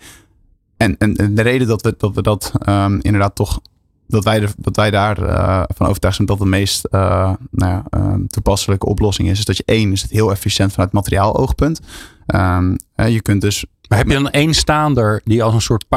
D: En, en, en, de reden dat we dat, we dat um, inderdaad toch dat wij, er, dat wij daar van overtuigd zijn dat de meest nou ja, uh, toepasselijke oplossing is. Is dat je één, is het heel efficiënt vanuit materiaaloogpunt. Um, je kunt dus.
A: Maar heb je dan één staander die als een soort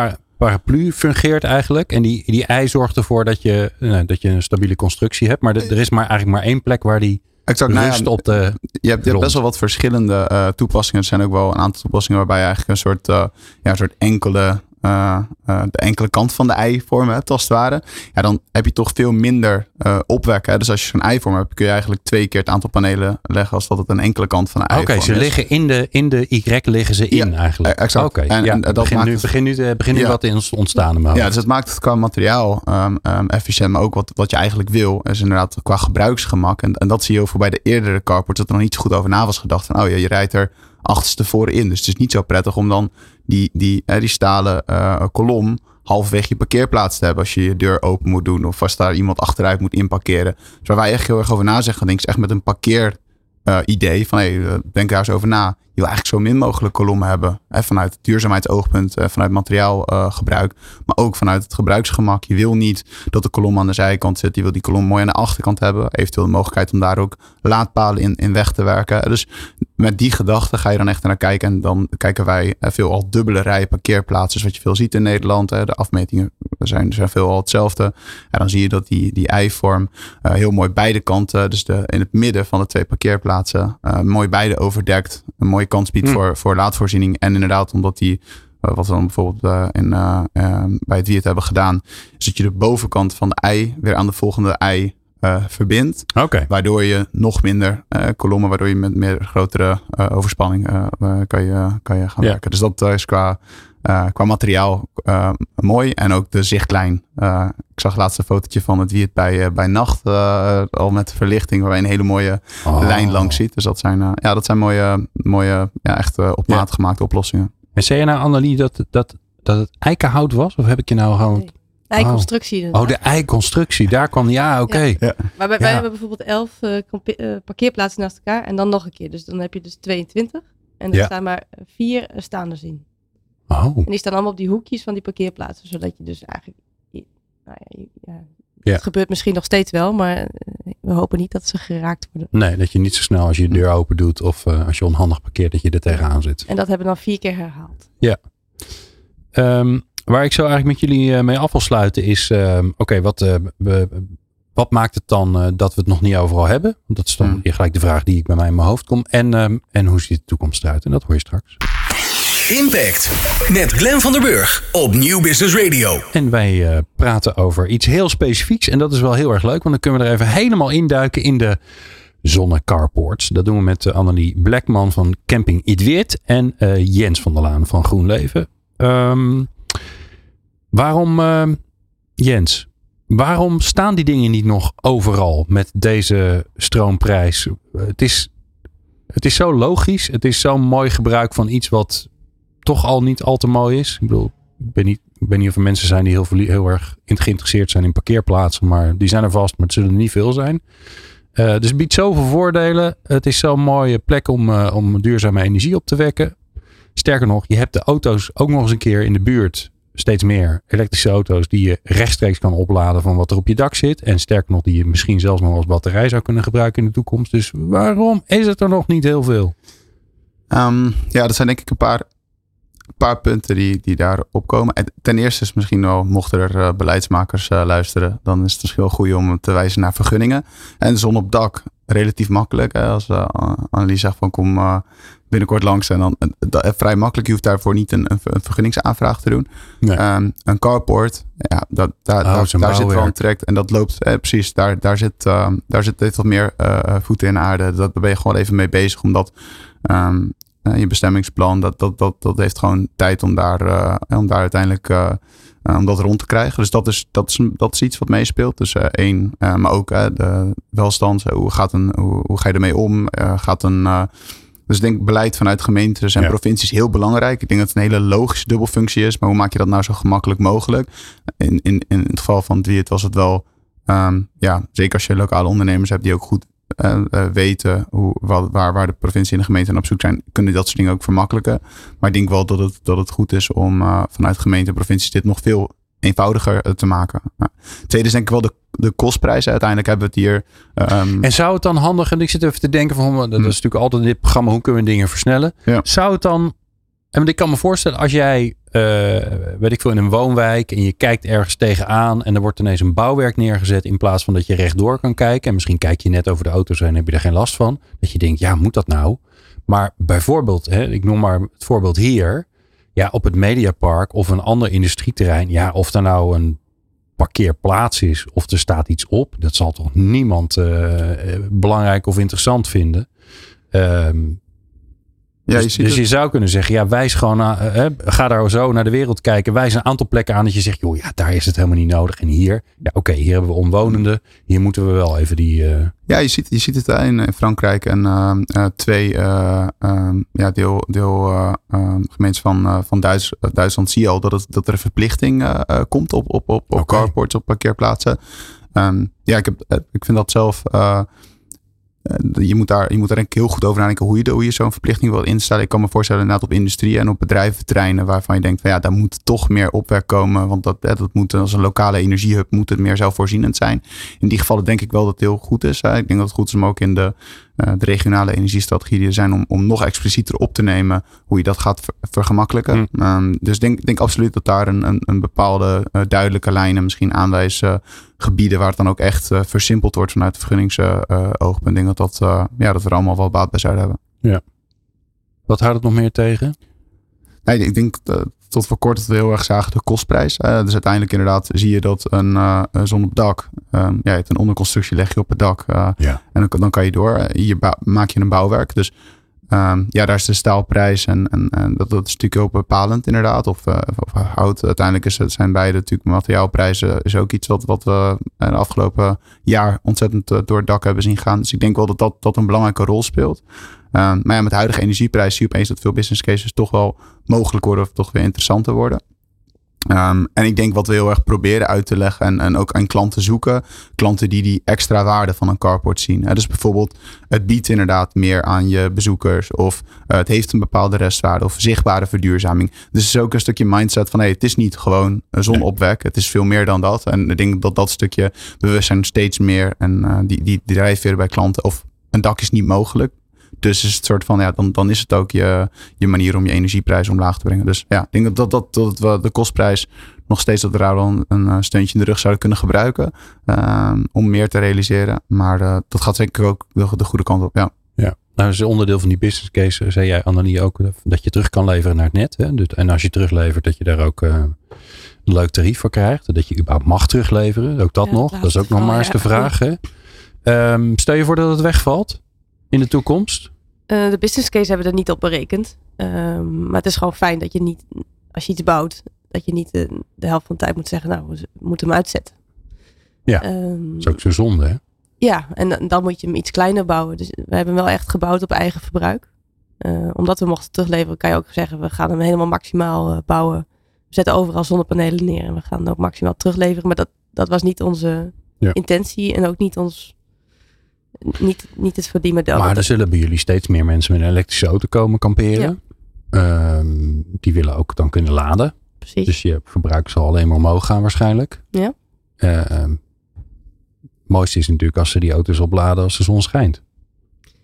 A: paraplu fungeert eigenlijk? En die, die ei zorgt ervoor dat je, nou, dat je een stabiele constructie hebt. Maar de, er is maar eigenlijk maar één plek waar die.
D: Exact,
A: rust
D: nou ja,
A: op de.
D: Je hebt, je hebt best wel wat verschillende uh, toepassingen. Er zijn ook wel een aantal toepassingen waarbij je eigenlijk een soort, uh, ja, een soort enkele uh, uh, de enkele kant van de ei-vorm hebt, als het ware. Ja, dan heb je toch veel minder uh, opwekken. Hè? Dus als je zo'n ei-vorm hebt, kun je eigenlijk twee keer het aantal panelen leggen als dat het een enkele kant van de ei-vorm
A: Oké, okay, ze
D: is.
A: liggen in de, in de Y liggen ze in
D: ja,
A: eigenlijk.
D: Exact.
A: Oké,
D: okay.
A: ja,
D: dat
A: begin,
D: maakt
A: nu,
D: het,
A: begin nu, begin nu
D: ja.
A: wat in ontstaan. Maar
D: ja, dus het maakt het qua materiaal um, um, efficiënt, maar ook wat, wat je eigenlijk wil, is inderdaad qua gebruiksgemak. En, en dat zie je ook bij de eerdere carports, dat er nog niet zo goed over na was gedacht. Van, oh ja, je rijdt er achterstevoren in. Dus het is niet zo prettig om dan die, die, die stalen uh, kolom halverwege je parkeerplaats te hebben als je je deur open moet doen of als daar iemand achteruit moet inparkeren. Dus waar wij echt heel erg over na zeggen, denk is echt met een parkeer uh, idee van hey, denk daar eens over na. Je wil eigenlijk zo min mogelijk kolommen hebben. Hè, vanuit duurzaamheidsoogpunt, uh, vanuit materiaalgebruik, uh, maar ook vanuit het gebruiksgemak. Je wil niet dat de kolom aan de zijkant zit. Je wil die kolom mooi aan de achterkant hebben. Eventueel de mogelijkheid om daar ook laadpalen in, in weg te werken. Dus met die gedachte ga je dan echt naar kijken. En dan kijken wij veel al dubbele rijen parkeerplaatsen. Wat je veel ziet in Nederland. De afmetingen zijn, zijn veel al hetzelfde. En dan zie je dat die, die eivorm heel mooi beide kanten, dus de, in het midden van de twee parkeerplaatsen, mooi beide overdekt. Een mooie kans biedt
A: Hmm.
D: voor, voor laadvoorziening. En inderdaad, omdat die, uh, wat we dan bijvoorbeeld in, bij het Wiert hebben gedaan, is dat je de bovenkant van de ei weer aan de volgende ei uh, verbindt.
A: Okay.
D: Waardoor je nog minder uh, kolommen, waardoor je met meer grotere uh, overspanning kan, je, kan je gaan
A: ja.
D: werken. Dus dat is qua, qua materiaal mooi. En ook de zichtlijn. ik zag laatst een fotootje van het Wiert bij, bij nacht. al met verlichting, waar je een hele mooie oh. lijn langs ziet. Dus dat zijn, ja, dat zijn mooie, mooie ja, echt op maat ja. gemaakte oplossingen.
A: En zei je nou, Annelie, dat, dat, dat het eikenhout was? Of heb ik je nou gewoon...
C: Nee. Eiconstructie.
A: Oh, de eiconstructie. Daar kwam, ja, oké. Okay.
C: Ja. Maar wij, wij, hebben bijvoorbeeld elf uh, parkeerplaatsen naast elkaar en dan nog een keer. Dus dan heb je dus 22 en er ja. staan maar vier uh, staanders in.
A: Oh.
C: En die staan allemaal op die hoekjes van die parkeerplaatsen, zodat je dus eigenlijk... Nou ja, ja, ja. Het gebeurt misschien nog steeds wel, maar eh, we hopen niet dat ze geraakt worden.
A: Nee, dat je niet zo snel als je de deur open doet of als je onhandig parkeert, dat je er tegenaan zit.
C: En dat hebben we dan vier keer herhaald.
A: Ja. Um, Waar ik zo eigenlijk met jullie uh, mee af wil sluiten is, uh, oké, okay, wat, uh, wat maakt het dan uh, dat we het nog niet overal hebben? Want dat is dan
D: Hmm.
A: mm. gelijk de vraag die ik bij mij in mijn hoofd kom. En, um, en hoe ziet de toekomst eruit? En dat hoor je straks.
B: Impact met Glenn van der Burg op Nieuw Business Radio.
A: En wij uh, praten over iets heel specifieks. En dat is wel heel erg leuk, want dan kunnen we er even helemaal induiken in de zonnecarports. Dat doen we met uh, Annelie Blackman van Camping Idweert en uh, Jens van der Laan van GroenLeven. Um, Waarom, uh, Jens, waarom staan die dingen niet nog overal met deze stroomprijs? Het is, het is zo logisch. Het is zo'n mooi gebruik van iets wat toch al niet al te mooi is. Ik bedoel, ik ben niet, weet niet of er mensen zijn die heel, heel erg geïnteresseerd zijn in parkeerplaatsen. Maar die zijn er vast, maar het zullen er niet veel zijn. Uh, dus het biedt zoveel voordelen. Het is zo'n mooie plek om, uh, om duurzame energie op te wekken. Sterker nog, je hebt de auto's ook nog eens een keer in de buurt steeds meer elektrische auto's die je rechtstreeks kan opladen van wat er op je dak zit. En sterker nog, die je misschien zelfs nog als batterij zou kunnen gebruiken in de toekomst. Dus waarom is het er nog niet heel veel?
D: Um, ja, dat zijn denk ik een paar, paar punten die, die daar opkomen. En ten eerste is misschien wel, mochten er uh, beleidsmakers uh, luisteren, dan is het misschien wel goed om te wijzen naar vergunningen. En zon op dak, relatief makkelijk. Hè, als uh, Annelies zegt van kom binnenkort langs en dan uh, vrij makkelijk. Je hoeft daarvoor niet een, een, een vergunningsaanvraag te doen.
A: Nee.
D: Um, een carport, ja, dat, daar,
A: oh,
D: daar, daar zit wel een trekt en dat loopt eh, precies. Daar, daar zit, uh, daar zit heeft wat meer uh, voeten in de aarde. Dat, daar ben je gewoon even mee bezig, omdat um, je bestemmingsplan dat, dat, dat, dat heeft gewoon tijd om daar, uh, om daar uiteindelijk om dat rond te krijgen. Dus dat is, dat is, dat is iets wat meespeelt. Dus één, maar ook de welstand. hoe, gaat een, hoe, hoe ga je ermee om? gaat een dus ik denk beleid vanuit gemeentes en
A: Ja.
D: provincies heel belangrijk. Ik denk dat het een hele logische dubbelfunctie is. Maar hoe maak je dat nou zo gemakkelijk mogelijk? In, in, in het geval van Wiert was het wel... ehm, ja, zeker als je lokale ondernemers hebt die ook goed eh, eh, weten hoe, wat, waar, waar de provincie en de gemeente op zoek zijn, kunnen dat soort dingen ook vermakkelijken. Maar ik denk wel dat het, dat het goed is om eh, vanuit gemeente en provincies dit nog veel eenvoudiger eh, te maken. Ja. Tweede is denk ik wel de, de kostprijzen. Uiteindelijk hebben we het hier... ehm,
A: En zou het dan handig, en ik zit even te denken van, dat is
D: Hmm.
A: natuurlijk altijd in dit programma, hoe kunnen we dingen versnellen?
D: Ja.
A: Zou het dan, en ik kan me voorstellen, als jij, eh, weet ik veel, in een woonwijk en je kijkt ergens tegenaan en er wordt ineens een bouwwerk neergezet in plaats van dat je rechtdoor kan kijken. En misschien kijk je net over de auto's en heb je er geen last van. Dat je denkt, ja, moet dat nou? Maar bijvoorbeeld, hè, ik noem maar het voorbeeld hier. Ja, op het Mediapark of een ander industrieterrein. Ja, of daar nou een parkeerplaats is of er staat iets op. Dat zal toch niemand eh, eh, belangrijk of interessant vinden. Ehm,
D: ja, je
A: dus,
D: ziet
A: dus je zou kunnen zeggen, ja, wijs gewoon, aan, eh, ga daar zo naar de wereld kijken. Wijs een aantal plekken aan dat je zegt, joh, ja, daar is het helemaal niet nodig. En hier, ja, oké, hier hebben we omwonenden. Hier moeten we wel even die, eh,
D: Ja, je ziet, je ziet het in, Frankrijk en eh, eh, twee ehm, ja, deel, deel eh, ehm, gemeentes van, van Duits, Duitsland zie je al dat, het, dat er een verplichting komt op, op, op, op carports, op parkeerplaatsen. Ehm, ja, ik, heb, ik vind dat zelf. Eh, je, moet daar, je moet daar denk ik heel goed over nadenken hoe je, hoe je zo'n verplichting wil instellen. Ik kan me voorstellen inderdaad op industrie en op bedrijventerreinen waarvan je denkt van ja, daar moet toch meer opwerk komen. Want dat, eh, dat moet als een lokale energiehub moet het meer zelfvoorzienend zijn. In die gevallen denk ik wel dat het heel goed is. Ik denk dat het goed is om ook in de de regionale energiestrategie die er zijn om, om nog explicieter op te nemen hoe je dat gaat vergemakkelijken.
A: Mm.
D: Um, dus denk, denk absoluut dat daar een, een, een bepaalde duidelijke lijnen misschien aanwijzen gebieden waar het dan ook echt versimpeld wordt vanuit de vergunningsoogpunt. ik denk dat, dat, ja, dat we er allemaal wel baat bij zouden hebben.
A: Ja. Wat houdt het nog meer tegen?
D: Nee, ik denk tot voor kort dat we heel erg zagen de kostprijs. Uh, dus uiteindelijk inderdaad zie je dat een, uh, zon op dak. Um, ja, je hebt een onderconstructie, leg je op het dak. Uh, ja. En dan, dan kan je door. Hier maak je een bouwwerk. Dus um, ja, daar is de staalprijs. En, en, dat, dat is natuurlijk heel bepalend inderdaad. Of, of hout. Uiteindelijk is zijn beide natuurlijk materiaalprijzen. Is ook iets wat, wat we de afgelopen jaar ontzettend door het dak hebben zien gaan. Dus ik denk wel dat dat, dat een belangrijke rol speelt. Um, maar ja, met huidige energieprijs zie je opeens dat veel business cases toch wel mogelijk worden of toch weer interessanter worden. Um, en ik denk wat we heel erg proberen uit te leggen en, en ook aan klanten zoeken. Klanten die die extra waarde van een carport zien. dus bijvoorbeeld het biedt inderdaad meer aan je bezoekers. Of uh, het heeft een bepaalde restwaarde of zichtbare verduurzaming. Dus het is ook een stukje mindset van hey, het is niet gewoon zonopwek. Het is veel meer dan dat. En ik denk dat dat stukje bewustzijn steeds meer en uh, die, die drijfveren bij klanten. Of een dak is niet mogelijk. Dus is het soort van, ja, dan, dan is het ook je, je manier om je energieprijs omlaag te brengen. Dus ja, ik denk dat, dat, dat, dat we de kostprijs nog steeds dat we daar wel een, een steuntje in de rug zouden kunnen gebruiken. Uh, om meer te realiseren. Maar uh, dat gaat zeker ook de, de goede kant op, ja.
A: Ja, nou is onderdeel van die business case, zei jij Annelie ook, dat je terug kan leveren naar het net. Hè? Dus, en als je teruglevert, dat je daar ook uh, een leuk tarief voor krijgt. Dat je überhaupt mag terugleveren, ook dat ja, nog. Dat is ook nog maar eens de vraag. Hè? Um, stel je voor dat het wegvalt in de toekomst?
C: Uh, de business case hebben we er niet op berekend. Um, maar het is gewoon fijn dat je niet, als je iets bouwt, dat je niet de, de helft van de tijd moet zeggen, nou, we moeten hem uitzetten.
A: Ja, um, dat is ook zo zonde, hè?
C: Ja, en dan, dan moet je hem iets kleiner bouwen. Dus we hebben hem wel echt gebouwd op eigen verbruik. Uh, omdat we mochten terugleveren, kan je ook zeggen, we gaan hem helemaal maximaal uh, bouwen. We zetten overal zonnepanelen neer en we gaan hem ook maximaal terugleveren. Maar dat, dat was niet onze ja. intentie en ook niet ons niet, niet het verdienen.
A: Maar er zullen bij jullie steeds meer mensen met een elektrische auto komen kamperen. Ja. Um, die willen ook dan kunnen laden.
C: Precies.
A: Dus je verbruik zal alleen maar omhoog gaan waarschijnlijk.
C: Ja.
A: Uh, um, mooiste is natuurlijk als ze die auto's opladen als de zon schijnt.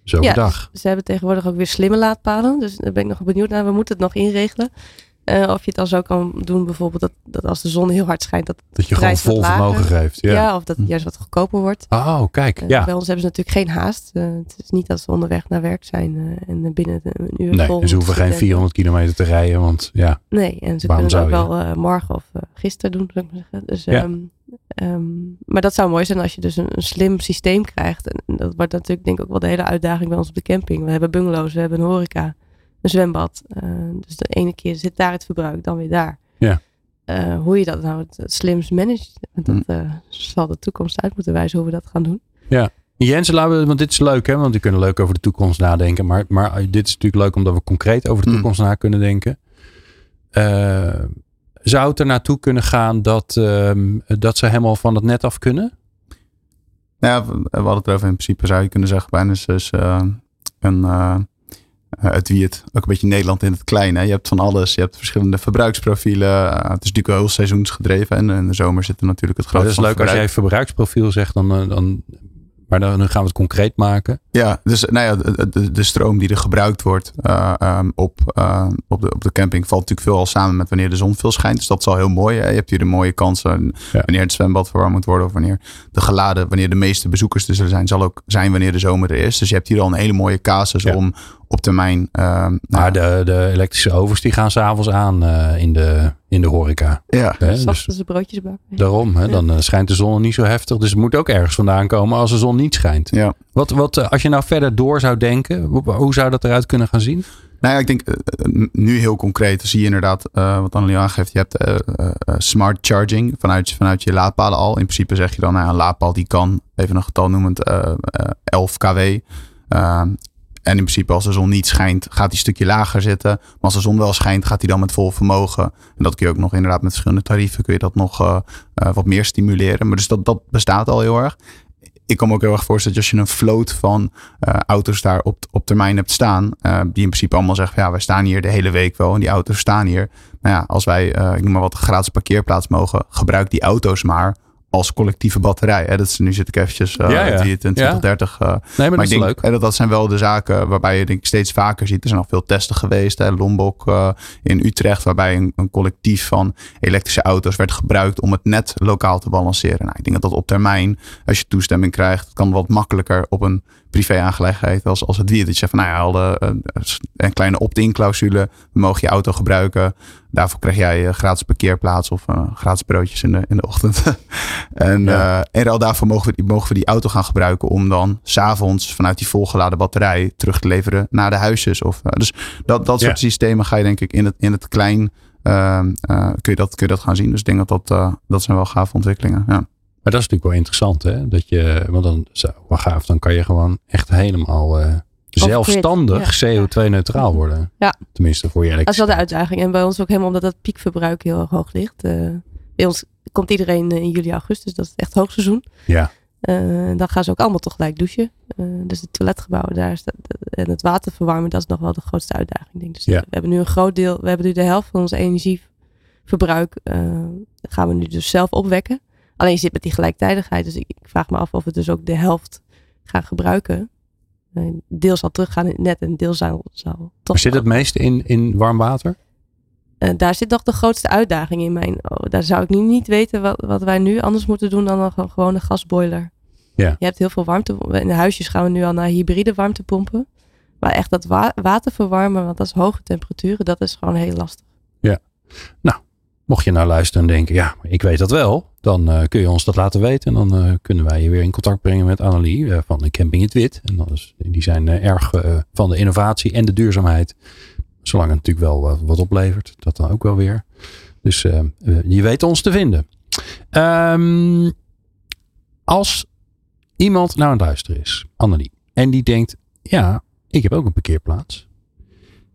A: Dus overdag.
C: Ja, ze hebben tegenwoordig ook weer slimme laadpalen. Dus daar ben ik nog benieuwd naar. We moeten het nog inregelen. Uh, of je het dan zo kan doen, bijvoorbeeld dat, dat als de zon heel hard schijnt, dat,
A: dat je gewoon vol vermogen geeft. Ja.
C: ja. of dat het juist wat goedkoper wordt.
A: Oh, kijk.
C: Uh,
A: ja.
C: Bij ons hebben ze natuurlijk geen haast. Uh, het is niet dat ze onderweg naar werk zijn en binnen een uur
A: nee,
C: vol.
A: Nee, ze hoeven geen 400 kilometer te rijden, want ja.
C: Nee, en ze kunnen het ook wel morgen of gisteren doen, zou ik maar zeggen. Dus, ja. um, um, maar dat zou mooi zijn als je dus een, een, slim systeem krijgt. En dat wordt natuurlijk denk ik ook wel de hele uitdaging bij ons op de camping. We hebben bungalows, we hebben een horeca een zwembad. Uh, dus de ene keer zit daar het verbruik, dan weer daar.
A: Ja.
C: Uh, hoe je dat nou het, het slimst managt, dat uh, zal de toekomst uit moeten wijzen hoe we dat gaan doen.
A: Ja. Jens, laten we, want dit is leuk hè, want we kunnen leuk over de toekomst nadenken. Maar, maar dit is natuurlijk leuk omdat we concreet over de toekomst mm. na kunnen denken. zou het er naartoe kunnen gaan dat, um, dat ze helemaal van het net af kunnen?
D: Nou ja, we hadden het over in principe zou je kunnen zeggen bijna is een uh, het wie het ook een beetje Nederland in het kleine. Je hebt van alles. Je hebt verschillende verbruiksprofielen. Uh, het is natuurlijk heel seizoensgedreven. En in de zomer zit er natuurlijk het grootste.
A: Dat is leuk als jij verbruiksprofiel zegt. Dan, uh, dan, maar dan, dan gaan we het concreet maken.
D: Ja, dus nou ja, de, de, de stroom die er gebruikt wordt um, op, op, de, op de camping valt natuurlijk veel al samen met wanneer de zon veel schijnt. Dus dat is al heel mooi. Hè? Je hebt hier de mooie kansen ja. wanneer het zwembad verwarmd moet worden. Of wanneer de geladen, wanneer de meeste bezoekers er zijn, zal ook zijn wanneer de zomer er is. Dus je hebt hier al een hele mooie casus ja. om op termijn. Uh,
A: maar nou, de, de elektrische ovens die gaan s'avonds aan uh, in, de, in de horeca.
D: Ja,
C: hè? dus ze broodjes bakken.
A: Daarom, hè? dan uh, schijnt de zon niet zo heftig. Dus het moet ook ergens vandaan komen als de zon niet schijnt.
D: Ja.
A: Wat, wat, als je nou verder door zou denken, hoe, zou dat eruit kunnen gaan zien?
D: Nou ja, ik denk nu heel concreet zie je inderdaad wat Annelie aangeeft. Je hebt smart charging vanuit, vanuit je laadpalen al. In principe zeg je dan nou, een laadpaal die kan, even een getal noemend, 11 kW. En in principe als de zon niet schijnt, gaat hij een stukje lager zitten. Maar als de zon wel schijnt, gaat hij dan met vol vermogen. En dat kun je ook nog inderdaad met verschillende tarieven kun je dat nog uh, uh, wat meer stimuleren. Maar dus dat, dat bestaat al heel erg. Ik kan me ook heel erg voorstellen dat als je een vloot van uh, auto's daar op, op termijn hebt staan. die in principe allemaal zeggen, ja, wij staan hier de hele week wel. En die auto's staan hier. Nou ja, als wij, ik noem maar wat, gratis parkeerplaats mogen. Gebruik die auto's maar als collectieve batterij. Hè? Dat is, nu zit ik eventjes uh,
A: Ja, ja.
D: die het in
A: Ja.
D: 2030. eh,
A: Nee, maar,
D: maar
A: dat
D: ik
A: is
D: denk, dat, dat zijn wel de zaken waarbij je denk ik steeds vaker ziet. Er zijn al veel testen geweest. Hè, Lombok eh, in Utrecht, waarbij een, een collectief van elektrische auto's werd gebruikt om het net lokaal te balanceren. Nou, ik denk dat dat op termijn, als je toestemming krijgt, kan wat makkelijker op een privé-aangelegenheid als, als het wier. Dat je zegt van, nou ja, alle, een, een kleine opt-in clausule, we mogen je auto gebruiken. Daarvoor krijg jij eh, gratis parkeerplaats of eh, gratis broodjes in de, in de ochtend. en
A: Ja.
D: eh, en ruil daarvoor mogen we, die- mogen we die auto gaan gebruiken om dan s'avonds vanuit die volgeladen batterij terug te leveren naar de huisjes. Of, eh, dus dat, dat soort
A: Ja.
D: systemen ga je denk ik in het, in het klein eh, kun, je dat, kun je dat gaan zien. Dus ik denk dat dat, eh, dat zijn wel gave ontwikkelingen. Ja.
A: Maar dat is natuurlijk wel interessant, hè? Dat je, want dan, zo, wel gaaf, dan kan je gewoon echt helemaal eh, zelfstandig CO2-neutraal worden.
C: Ja.
A: Tenminste, voor je
C: Dat is wel de
A: elektriciteit.
C: uitdaging. En bij ons ook helemaal omdat dat piekverbruik heel erg hoog ligt. Eh, bij ons komt iedereen eh, in juli, augustus. Dat is echt hoogseizoen.
A: Ja.
C: Dan gaan ze ook allemaal tegelijk douchen. Dus de toiletgebouwen daar is dat, en het water verwarmen, dat is nog wel de grootste uitdaging. Denk ik. Dus
A: Ja.
C: we hebben nu een groot deel, we hebben nu de helft van ons energieverbruik, gaan we nu dus zelf opwekken. Alleen je zit met die gelijktijdigheid, dus ik, ik vraag me af of we dus ook de helft gaan gebruiken. Eh, deel zal teruggaan in het net en deel zal, zal toch.
A: Maar zit het meeste in, in warm water?
C: Eh, daar zit nog de grootste uitdaging in mijn. Oh, daar zou ik nu niet weten wat, wat wij nu anders moeten doen dan een ge- gewone gasboiler.
A: Ja.
C: Je hebt heel veel warmte. In de huisjes gaan we nu al naar hybride warmtepompen. Maar echt dat wa- water verwarmen, want dat is hoge temperaturen, dat is gewoon heel lastig.
A: Mocht je nou luisteren en denken, ja, ik weet dat wel. Dan eh, kun je ons dat laten weten. En dan eh, kunnen wij je weer in contact brengen met Annelie eh, van de Camping Het Wit. En dat is, die zijn erg van de innovatie en de duurzaamheid. Zolang het natuurlijk wel wat, oplevert. Dat dan ook wel weer. Dus je weet ons te vinden. Ehm, als iemand nou aan het luisteren is, Annelie. En die denkt, ja, ik heb ook een parkeerplaats.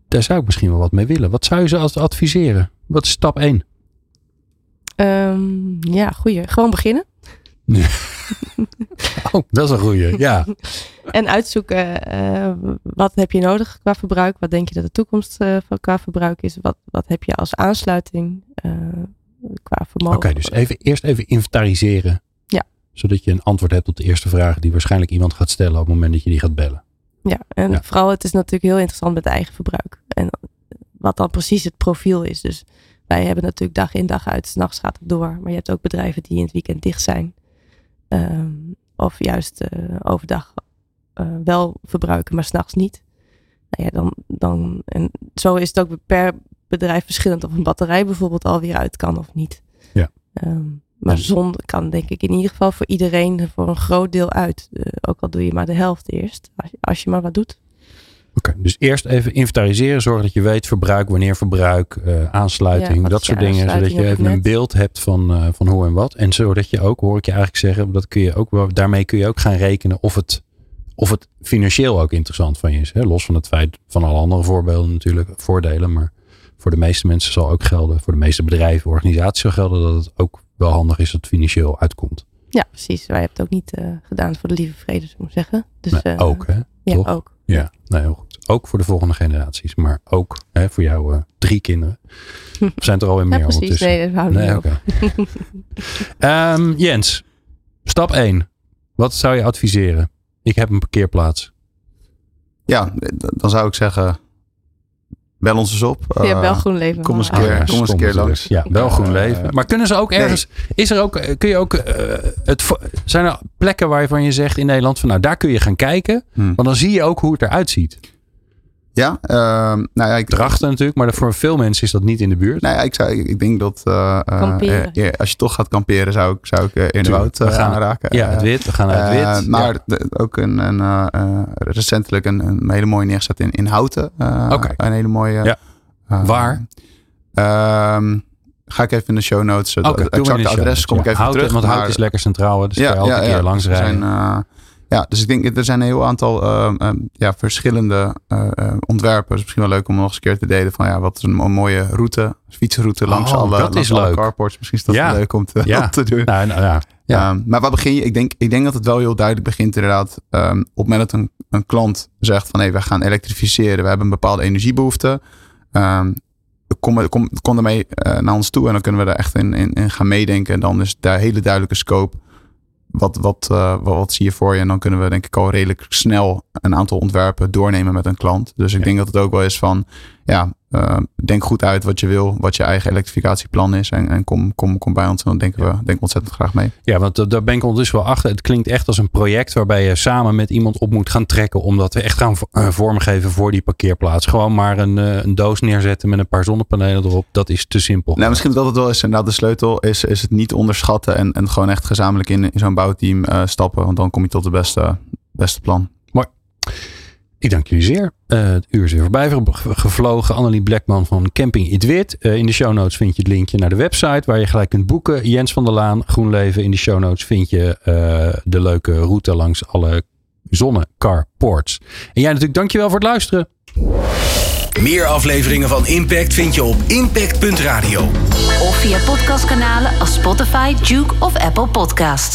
A: Daar zou ik misschien wel wat mee willen. Wat zou je ze als adviseren? Wat is stap 1?
C: Ehm, ja, goeie. Gewoon beginnen.
A: Oh, dat is een goeie. Ja.
C: En uitzoeken eh, wat heb je nodig qua verbruik. Wat denk je dat de toekomst eh, van qua verbruik is. Wat, wat heb je als aansluiting eh, qua vermogen.
A: Oké, dus even, eerst even inventariseren.
C: Ja.
A: Zodat je een antwoord hebt op de eerste vraag die waarschijnlijk iemand gaat stellen op het moment dat je die gaat bellen.
C: Ja, en
A: Ja.
C: vooral het is natuurlijk heel interessant met eigen verbruik. En wat dan precies het profiel is. Dus wij hebben natuurlijk dag in dag uit, s'nachts gaat het door. Maar je hebt ook bedrijven die in het weekend dicht zijn. Ehm, of juist eh, overdag eh, wel verbruiken, maar s'nachts niet. Nou ja, dan, dan, en zo is het ook per bedrijf verschillend of een batterij bijvoorbeeld alweer uit kan of niet.
A: Ja.
C: Ehm, maar zon kan denk ik in ieder geval voor iedereen voor een groot deel uit. Eh, ook al doe je maar de helft eerst, als je, als je maar wat doet.
A: Oké, dus eerst even inventariseren. Zorg dat je weet verbruik, wanneer verbruik, eh, aansluiting,
C: Ja,
A: dat soort dingen. Zodat je even een beeld hebt van, eh, van hoe en wat. En zodat je ook, hoor ik je eigenlijk zeggen, dat kun je ook daarmee kun je ook gaan rekenen of het, of het financieel ook interessant van je is. Hè? Los van het feit van alle andere voorbeelden natuurlijk, voordelen. Maar voor de meeste mensen zal ook gelden, voor de meeste bedrijven, organisaties zal gelden dat het ook wel handig is dat het financieel uitkomt.
C: Ja, precies. Wij hebben het ook niet eh, gedaan voor de lieve vrede, zou ik zeggen. Dus,
A: Nee, ook hè?
C: Ja,
A: toch?
C: ook.
A: Ja, nou heel goed. Ook voor de volgende generaties, maar ook hè, voor jouw eh, drie kinderen. Of zijn het er alweer
C: Ja,
A: meer
C: precies.
A: ondertussen?
C: Nee, dat houden
A: Nee. Ehm, Jens, stap 1. Wat zou je adviseren? Ik heb een parkeerplaats.
D: ja, dan zou ik zeggen, bel ons eens op.
C: Ja,
D: Eh,
C: wel groen leven.
D: kom eens een keer- kom eens een keer langs.
A: Ja, wel groen
D: Eh,
A: leven. Maar kunnen ze ook ergens... Is er ook, kun je ook... het, zijn er plekken waarvan je zegt in Nederland... van nou, daar kun je gaan kijken.
D: Hmm.
A: Want dan zie je ook hoe het eruit ziet.
D: Ja, ehm, nou ja, ik,
A: Drachten natuurlijk, maar voor veel mensen is dat niet in de buurt.
D: Nou ja, ik, zou, ik, ik denk dat eh, eh,
C: Kamperen.
D: eh, ja, als je toch gaat kamperen, zou ik, zou ik eh, in de woud eh,
A: We gaan-
D: aanraken.
A: Ja, het wit. We gaan naar het wit.
D: maar
A: Ja.
D: de- ook een, een, recentelijk een, een hele mooie neergezet in, in Houten. Eh,
A: Oké.
D: Een hele mooie.
A: Ja. Waar?
D: ehm, ga ik even in de show notes. het exacte
A: de show
D: adres kom ik
A: Ja,
D: even
A: Houten,
D: terug.
A: Want
D: maar-
A: hout is lekker centraal. Dus kan je elke keer langs rijden.
D: zijn, eh, ja, dus ik denk, er zijn een heel aantal ehm, ehm, ja, verschillende eh, eh, ontwerpen. Dus misschien wel leuk om nog eens een keer te delen van ja, wat is een, mooie route, fietsroute langs
A: Oh,
D: alle,
A: dat
D: langs
A: is
D: alle
A: leuk.
D: carports. Misschien is dat
A: Ja.
D: leuk om te,
A: Ja.
D: te doen.
A: nou, nou, ja. Ja.
D: Ehm, maar waar begin je? Ik denk, ik denk dat het wel heel duidelijk begint inderdaad. op het moment dat een, een klant zegt van hé, we gaan elektrificeren. We hebben een bepaalde energiebehoefte. Ehm, kom, kom, kom ermee uh, naar ons toe en dan kunnen we er echt in, in, in gaan meedenken. En dan is daar hele duidelijke scope. Wat, wat, uh, wat, wat, zie je voor je? En dan kunnen we denk ik al redelijk snel een aantal ontwerpen doornemen met een klant. Dus ik denk dat het ook wel is van, ja, uh, denk goed uit wat je wil, wat je eigen elektrificatieplan is. En, en kom, kom, kom bij ons en dan denken we, denken we ontzettend graag mee.
A: Ja, want daar ben ik ondertussen wel achter. Het klinkt echt als een project waarbij je samen met iemand op moet gaan trekken. Omdat we echt gaan vormgeven voor die parkeerplaats. Gewoon maar een, een doos neerzetten met een paar zonnepanelen erop. Dat is te simpel.
D: Nou, misschien dat het wel is. Inderdaad, de sleutel is, is het niet onderschatten. En, en gewoon echt gezamenlijk in, in zo'n bouwteam stappen. Want dan kom je tot het beste, beste plan.
A: Mooi. Ik dank jullie zeer. Uh, het uur is weer voorbij gevlogen. Annelie Blackman van Camping It Wit. Uh, in de show notes vind je het linkje naar de website waar je gelijk kunt boeken. Jens van der Laan, GroenLeven. In de show notes vind je uh, de leuke route langs alle zonnecarports. En jij natuurlijk dankjewel voor het luisteren.
B: Meer afleveringen van Impact vind je op impact.radio.
E: Of via podcastkanalen als Spotify, Duke of Apple Podcast.